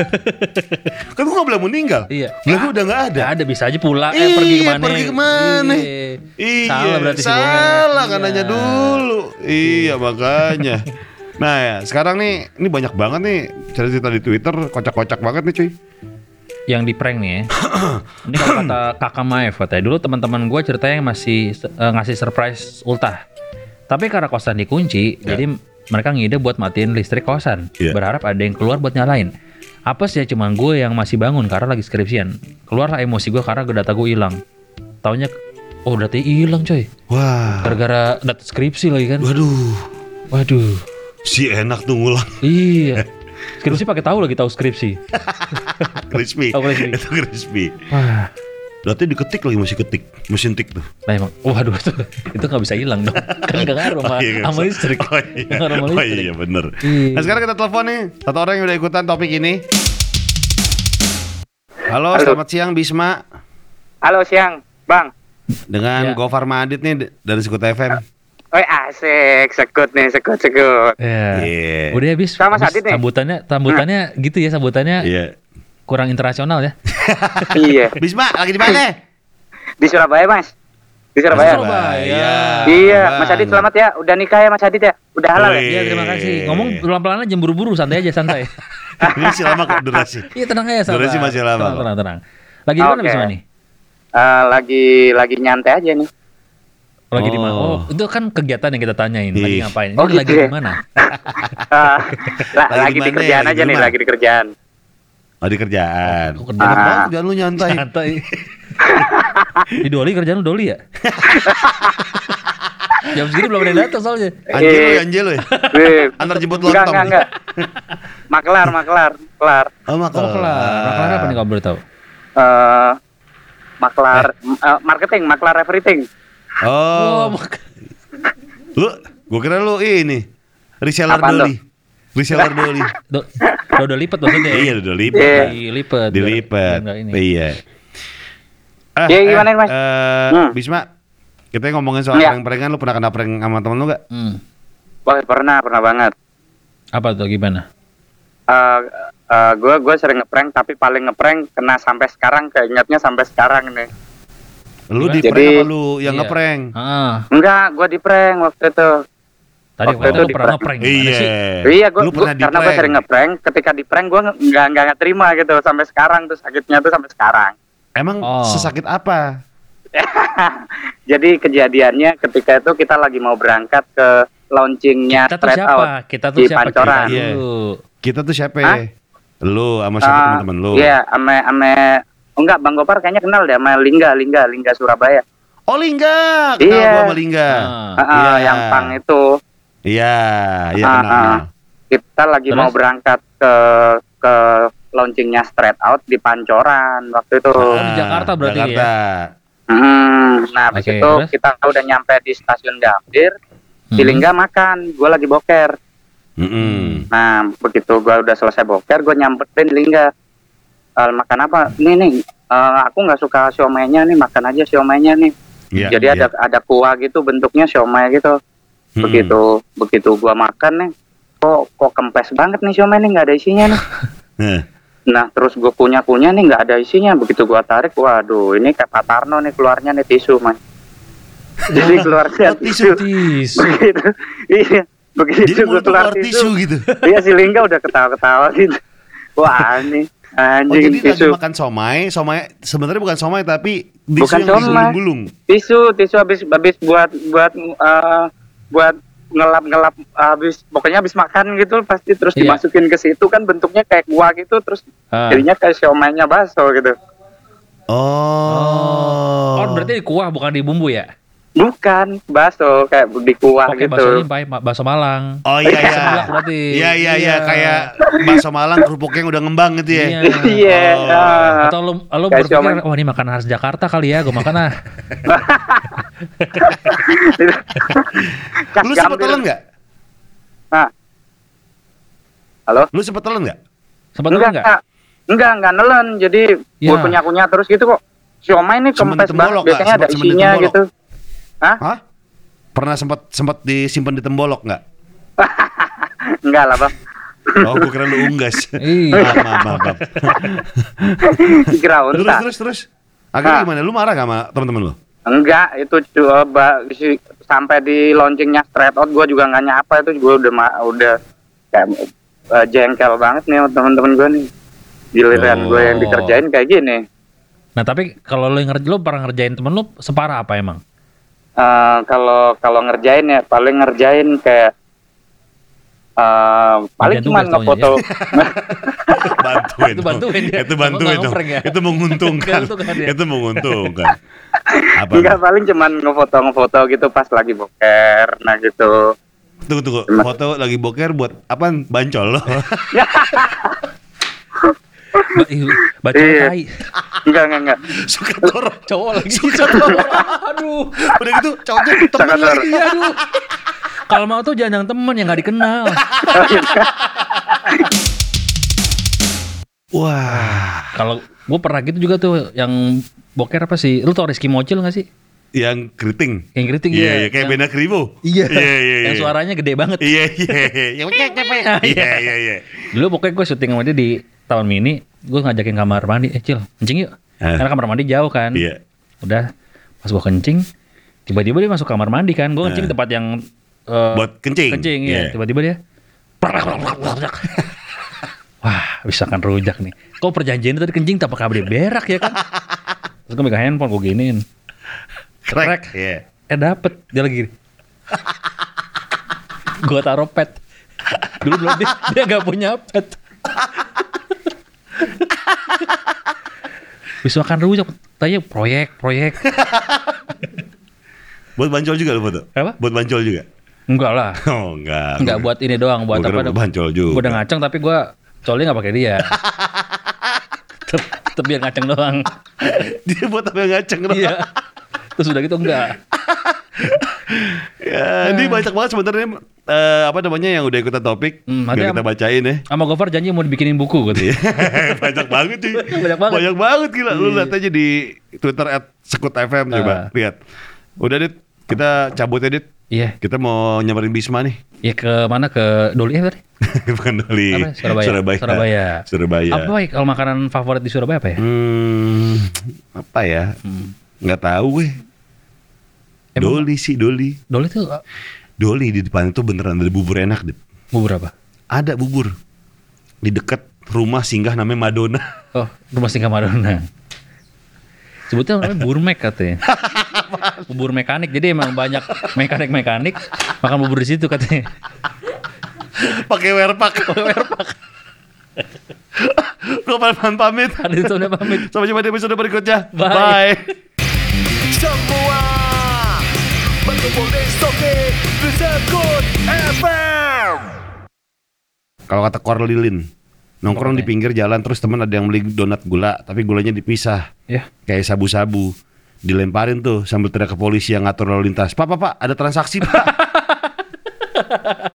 Speaker 1: Kan gue gak bilang meninggal
Speaker 2: Iya.
Speaker 1: Bilang udah gak ada
Speaker 2: Gak ada bisa aja pulang eh
Speaker 1: Iya,
Speaker 2: pergi ke mana
Speaker 1: pergi ke mana.
Speaker 2: Iya.
Speaker 1: Iya,
Speaker 2: salah berarti.
Speaker 1: Salah kan
Speaker 2: Iya.
Speaker 1: nanya dulu Iya makanya Nah ya sekarang nih Ini banyak banget nih Cerita-cerita di Twitter Kocak-kocak banget nih cuy
Speaker 2: yang di prank nih ya. Ini kalau kata kakak Maef katanya dulu teman-teman gue ceritanya masih eh, ngasih surprise ultah. Tapi karena kosan dikunci,
Speaker 1: Ya.
Speaker 2: jadi mereka ngide buat matiin listrik kosan.
Speaker 1: Iya.
Speaker 2: Berharap ada yang keluar buat nyalain. Apa sih ya cuman gue yang masih bangun karena lagi skripsian. Keluarlah emosi gue karena data gue hilang. Taunya Oh berarti hilang coy.
Speaker 1: Wah.
Speaker 2: Gara-gara data skripsi lagi kan.
Speaker 1: Waduh.
Speaker 2: Waduh.
Speaker 1: Si enak tuh ngulang.
Speaker 2: Iya. Skripsi pakai tahu lagi tahu skripsi.
Speaker 1: crispy.
Speaker 2: Oh, crispy.
Speaker 1: Itu crispy.
Speaker 2: Wah.
Speaker 1: Berarti diketik lagi masih ketik. Mesin tik tuh.
Speaker 2: Nah emang, waduh itu, itu nggak bisa hilang dong. Kan nggak ngaruh sama,
Speaker 1: Oh, iya,
Speaker 2: sama listrik.
Speaker 1: Oh iya,
Speaker 2: Nggak ngaruh sama
Speaker 1: oh, iya bener.
Speaker 2: Iya.
Speaker 1: Nah sekarang kita telepon nih satu orang yang udah ikutan topik ini. Halo,
Speaker 4: Halo.
Speaker 1: selamat siang Bisma.
Speaker 4: Halo siang, Bang.
Speaker 1: Dengan
Speaker 2: Ya.
Speaker 1: Gofar Madit nih dari Sekut FM.
Speaker 4: Oi asik, sekut nih, sekut sekut.
Speaker 2: Iya.
Speaker 1: Iya.
Speaker 2: Udah habis.
Speaker 4: Sama
Speaker 2: habis
Speaker 4: Sadit nih.
Speaker 2: Sambutannya, sambutannya gitu ya, sambutannya
Speaker 1: Iya.
Speaker 2: Kurang internasional ya.
Speaker 4: iya,
Speaker 1: Bisma lagi di mana?
Speaker 4: di Surabaya mas. Di Surabaya.
Speaker 2: Surabaya.
Speaker 4: Iya,
Speaker 1: Bang.
Speaker 4: Mas Adit selamat ya. Udah nikah ya Mas Adit ya. Udah halal ya.
Speaker 2: Iya terima kasih. Ngomong pelan-pelan aja, buru-buru, santai aja, santai.
Speaker 1: Ini masih lama kok durasi.
Speaker 2: Iya tenang aja, santai.
Speaker 1: Durasi masih lama
Speaker 2: Tenang, tenang, tenang. Lagi di mana. Bisma nih?
Speaker 4: Eh, lagi lagi nyantai aja nih.
Speaker 2: Lagi di mana?
Speaker 1: Oh.
Speaker 2: Oh, itu kan kegiatan yang kita tanyain. Lagi ngapain? Ini
Speaker 4: Oh,
Speaker 2: lagi
Speaker 4: gitu
Speaker 2: di
Speaker 4: ya?
Speaker 2: mana?
Speaker 4: La-
Speaker 1: Lagi
Speaker 4: lagi
Speaker 1: di mana
Speaker 4: kerjaan
Speaker 1: ya?
Speaker 4: aja
Speaker 1: Di
Speaker 4: nih,
Speaker 1: rumah?
Speaker 4: lagi di kerjaan.
Speaker 1: Oh di kerjaan.
Speaker 2: Oh, kerjaan
Speaker 1: Enak
Speaker 4: apa?
Speaker 1: banget kerjaan lu nyantai.
Speaker 2: Santai. di Doli kerjaan lu Doli ya? Jam segini belum ada yang datang soalnya.
Speaker 1: Anjir lu,
Speaker 4: Eh.
Speaker 1: anjir lu. ya?
Speaker 4: Wih,
Speaker 1: Antar jemput lontong.
Speaker 4: enggak, enggak. Maklar, maklar, maklar.
Speaker 1: Oh,
Speaker 2: Oh,
Speaker 1: maklar.
Speaker 2: kelar. Maklar apa nih kalau boleh tahu?
Speaker 4: Eh, maklar eh, marketing, maklar everything.
Speaker 1: Oh,
Speaker 2: mak-
Speaker 1: lu gua kira lu ini reseller
Speaker 4: Apaan
Speaker 1: Doli. Reseller Doli.
Speaker 2: Do, do, udah lipat maksudnya.
Speaker 1: Iya, udah lipat.
Speaker 4: Iya.
Speaker 2: Dilipet.
Speaker 1: Dilipat.
Speaker 2: Biar nggak ini.
Speaker 1: Iya. Eh,
Speaker 4: Iya, gimana, Mas?
Speaker 1: eh,
Speaker 4: Hmm.
Speaker 1: Bisma, kita ngomongin soal
Speaker 4: Iya.
Speaker 1: prank-prankan, lu pernah kena prank sama temen lu gak?
Speaker 2: Hmm.
Speaker 4: Wah, pernah, pernah banget.
Speaker 2: Apa tuh gimana?
Speaker 4: Eh, eh, gue gue sering ngeprank tapi paling ngeprank kena sampai sekarang keingetnya sampai sekarang nih
Speaker 1: Lu di prank apa lu yang
Speaker 2: Iya.
Speaker 1: ngeprank?
Speaker 2: Ah,
Speaker 4: enggak gue di prank waktu itu
Speaker 2: tadi
Speaker 4: Waktu
Speaker 2: waktu
Speaker 4: itu
Speaker 2: pernah
Speaker 4: prank.
Speaker 2: ngeprank gimana
Speaker 1: Iya.
Speaker 2: sih?
Speaker 4: iya gue
Speaker 1: Lu di
Speaker 4: karena gue sering ngeprank ketika di prank gue nggak nggak nggak terima gitu sampai sekarang tuh sakitnya tuh sampai sekarang
Speaker 1: Emang
Speaker 2: Oh.
Speaker 1: sesakit apa?
Speaker 4: jadi kejadiannya ketika itu kita lagi mau berangkat ke launchingnya
Speaker 2: Kita tuh siapa?
Speaker 4: Out
Speaker 2: Kita tuh
Speaker 4: di
Speaker 2: siapa?
Speaker 4: Pancoran.
Speaker 2: Cerita
Speaker 1: Iya. Kita tuh siapa?
Speaker 4: Hah?
Speaker 1: Lu sama siapa
Speaker 4: Ah,
Speaker 1: teman-teman lu?
Speaker 4: iya ame ame oh, enggak bang Gopar kayaknya kenal deh sama Lingga Lingga Lingga Surabaya
Speaker 1: Oh Lingga, kenal
Speaker 4: Iya.
Speaker 1: gua sama Lingga.
Speaker 2: Ah,
Speaker 4: ah,
Speaker 1: Iya.
Speaker 4: yang pang itu
Speaker 1: Iya, iya
Speaker 4: Ah,
Speaker 1: kenal.
Speaker 4: ah. kita lagi
Speaker 2: Terus?
Speaker 4: mau berangkat ke ke launchingnya Straight Out di Pancoran waktu itu.
Speaker 2: Oh, di Jakarta berarti
Speaker 1: Jakarta.
Speaker 4: Hmm, nah habis
Speaker 2: Oke,
Speaker 4: itu
Speaker 2: terus?
Speaker 4: kita udah nyampe di stasiun Gambir,
Speaker 2: Hmm.
Speaker 4: Lingga makan, gue lagi boker.
Speaker 1: Mm-mm.
Speaker 4: Nah begitu gue udah selesai boker, gue nyamperin Lingga. "Eh, makan apa? Nih nih, eh, aku nggak suka siomaynya nih, makan aja siomaynya nih.
Speaker 1: Iya,
Speaker 4: Jadi
Speaker 1: iya.
Speaker 4: ada ada kuah gitu bentuknya siomay gitu.
Speaker 1: Mm-mm.
Speaker 4: Begitu begitu gua makan nih, kok kok kempes banget nih siomay nih nggak ada isinya nih.
Speaker 1: Heh.
Speaker 4: Nah terus gue kunyah-kunyah nih nggak ada isinya. Begitu gua tarik, waduh ini kayak Pak Tarno nih keluarnya nih tisu man. Jadi keluarnya
Speaker 1: Oh, tisu,
Speaker 4: tisu. Begitu, iya. Begitu
Speaker 1: Jadi
Speaker 4: gua keluar tisu,
Speaker 1: tisu gitu.
Speaker 4: iya si Lingga udah ketawa-ketawa gitu. Wah ini
Speaker 1: Oh
Speaker 4: anjing
Speaker 1: jadi lagi
Speaker 4: tisu.
Speaker 1: makan somai, somai sebenarnya bukan somai tapi tisu
Speaker 4: Bukan
Speaker 1: yang
Speaker 4: somai.
Speaker 1: digulung-gulung.
Speaker 4: Tisu, tisu habis habis buat buat eh, buat ngelap-ngelap habis pokoknya habis makan gitu pasti terus
Speaker 2: Iya.
Speaker 4: dimasukin ke situ kan bentuknya kayak kuah gitu terus
Speaker 2: Ah.
Speaker 4: jadinya kayak siomaynya bakso gitu.
Speaker 1: Oh.
Speaker 2: Oh, berarti di kuah bukan di bumbu ya?
Speaker 4: Bukan bakso kayak di kuah
Speaker 2: Oke,
Speaker 4: gitu.
Speaker 2: bakso ini bakso Malang.
Speaker 1: Oh iya iya.
Speaker 2: Sebelah berarti.
Speaker 1: Iya iya iya
Speaker 2: Iya.
Speaker 1: kayak bakso Malang kerupuknya yang udah ngembang gitu ya.
Speaker 2: Iya.
Speaker 4: Iya.
Speaker 1: Oh.
Speaker 2: Atau lu lu berpikir, wah ini makanan khas Jakarta kali ya, gue makan ah.
Speaker 1: Lu sempet
Speaker 4: gambir.
Speaker 1: telan nggak?
Speaker 4: Nah. Halo?
Speaker 1: Lu sempet telan nggak?
Speaker 2: Sempat
Speaker 4: Enggak,
Speaker 2: enggak?
Speaker 4: enggak. Enggak, nelen. Jadi
Speaker 2: Ya.
Speaker 4: gue kunyah-kunyah terus gitu kok. Siomay ini kempes banget.
Speaker 1: nggak?
Speaker 4: Biasanya ada isinya
Speaker 1: tembolok?
Speaker 4: gitu.
Speaker 1: Hah? Pernah sempat sempat disimpan di tembolok nggak?
Speaker 4: Enggak lah, Bang.
Speaker 1: Oh, gua kira lu unggas.
Speaker 2: Iya.
Speaker 1: maaf, maaf, maaf. Terus terus terus. Akhirnya
Speaker 4: Nah.
Speaker 1: gimana? Lu marah gak sama teman-teman lu?
Speaker 4: Enggak, itu coba si- sampai di launchingnya straight out gue juga nggak nyapa itu gue udah ma- udah kayak eh, jengkel banget nih sama temen-temen gue nih. Giliran gue yang
Speaker 2: Oh.
Speaker 4: dikerjain kayak gini.
Speaker 2: Nah, tapi kalau lu ngerjain lu pernah ngerjain temen lu separah apa emang?
Speaker 4: Eh, Kalau kalau ngerjain ya paling ngerjain kayak eh, paling cuma ngefoto
Speaker 1: bantuin
Speaker 2: Itu bantuin ya.
Speaker 1: itu bantuin dong.
Speaker 2: ya.
Speaker 1: itu menguntungkan itu menguntungkan Apa?
Speaker 4: Enggak paling cuman ngefoto-ngefoto gitu pas lagi boker. Nah gitu.
Speaker 1: Tunggu tunggu. Foto lagi boker buat apaan? Bancol lo.
Speaker 2: Ba ih, baca
Speaker 4: Iya.
Speaker 2: tai.
Speaker 4: Enggak, enggak, enggak.
Speaker 1: Suka toro.
Speaker 2: Cowok lagi. Aduh.
Speaker 1: Udah gitu cowoknya temen
Speaker 4: Sangat
Speaker 1: lagi.
Speaker 2: Iya, aduh. Kalau mau tuh jangan yang temen yang nggak dikenal.
Speaker 1: Wah.
Speaker 2: Kalau gue pernah gitu juga tuh yang boker apa sih? Lu tau Rizky Mocil gak sih?
Speaker 1: Yang keriting.
Speaker 2: Yang kritik
Speaker 1: Iya,
Speaker 2: ya.
Speaker 1: iya kayak
Speaker 2: yang,
Speaker 1: Bena Kribo.
Speaker 2: Iya.
Speaker 1: Iya, iya,
Speaker 2: Yang
Speaker 1: iya.
Speaker 2: suaranya gede banget.
Speaker 1: Iya, iya, iya. Iya, iya, iya.
Speaker 2: Dulu pokoknya gue syuting sama dia di tahun mini, gue ngajakin kamar mandi, eh Cil, kencing yuk.
Speaker 1: Eh.
Speaker 2: Karena kamar mandi jauh kan.
Speaker 1: Iya.
Speaker 2: Udah, pas gue kencing, tiba-tiba dia masuk kamar mandi kan. Gue kencing
Speaker 1: Eh.
Speaker 2: di tempat yang eh,
Speaker 1: Buat kencing.
Speaker 2: Kencing, iya.
Speaker 1: Iya.
Speaker 2: Tiba-tiba dia, wah bisa kan rujak nih. Kok perjanjian tadi kencing tak pakai dia berak ya kan? Terus gue megang handphone, gue giniin.
Speaker 1: Crack. Iya.
Speaker 2: Eh dapet, dia lagi gini. gue taruh pet. Dulu belum dia, dia gak punya pet. Bisa makan rujak, tanya proyek, proyek.
Speaker 1: Buat bancol juga lo foto?
Speaker 2: Apa?
Speaker 1: Buat bancol juga?
Speaker 2: Enggak lah.
Speaker 1: Oh, enggak.
Speaker 2: Enggak buat ini doang, buat apa?
Speaker 1: buat bancol juga.
Speaker 2: Gue udah ngaceng tapi gue colnya gak pakai dia. Biar ngaceng doang.
Speaker 1: Dia buat apa yang ngaceng dong?
Speaker 2: Iya. Terus udah gitu enggak.
Speaker 1: Ya, ini banyak banget sebenarnya eh, apa namanya yang udah ikutan topik.
Speaker 2: Hmm, nanti
Speaker 1: kita bacain ya.
Speaker 2: Sama Gofar janji mau dibikinin buku gitu.
Speaker 1: banyak banget cuy.
Speaker 2: Banyak banget.
Speaker 1: Banyak banget gila. Lu
Speaker 2: Iya.
Speaker 1: lihat aja di Twitter at Sekut FM coba
Speaker 2: Ah.
Speaker 1: lihat. Udah Dit, kita cabut ya Dit.
Speaker 2: Iya.
Speaker 1: Kita mau nyamperin Bisma nih.
Speaker 2: Ya ke mana ke Doli ya tadi?
Speaker 1: Bukan dari
Speaker 2: Apa? Surabaya.
Speaker 1: Surabaya.
Speaker 2: Surabaya.
Speaker 1: Surabaya.
Speaker 2: Apa baik kalau makanan favorit di Surabaya apa ya?
Speaker 1: Hmm, apa ya? Nggak tahu weh.
Speaker 2: Emang-
Speaker 1: Doli sih, Doli.
Speaker 2: Doli tuh uh,
Speaker 1: Doli di depan itu beneran ada bubur enak, Dit.
Speaker 2: bubur apa?
Speaker 1: Ada bubur. Di dekat rumah singgah namanya Madonna.
Speaker 2: Oh, rumah singgah Madonna. Sebutnya namanya burmek katanya. bubur mekanik. Jadi emang banyak mekanik-mekanik makan bubur di situ katanya.
Speaker 1: Pakai werpak. Gue pamit pamit. Sampai jumpa di episode berikutnya.
Speaker 2: Bye.
Speaker 1: Bye.
Speaker 3: Semua berkumpul di FM.
Speaker 1: Kalau kata Korlilin, nongkrong di pinggir jalan terus teman ada yang beli donat gula, tapi gulanya dipisah.
Speaker 2: Ya.
Speaker 1: Kayak sabu-sabu. Dilemparin tuh sambil teriak ke polisi yang ngatur lalu lintas. Pak, pak, pak, ada transaksi pak.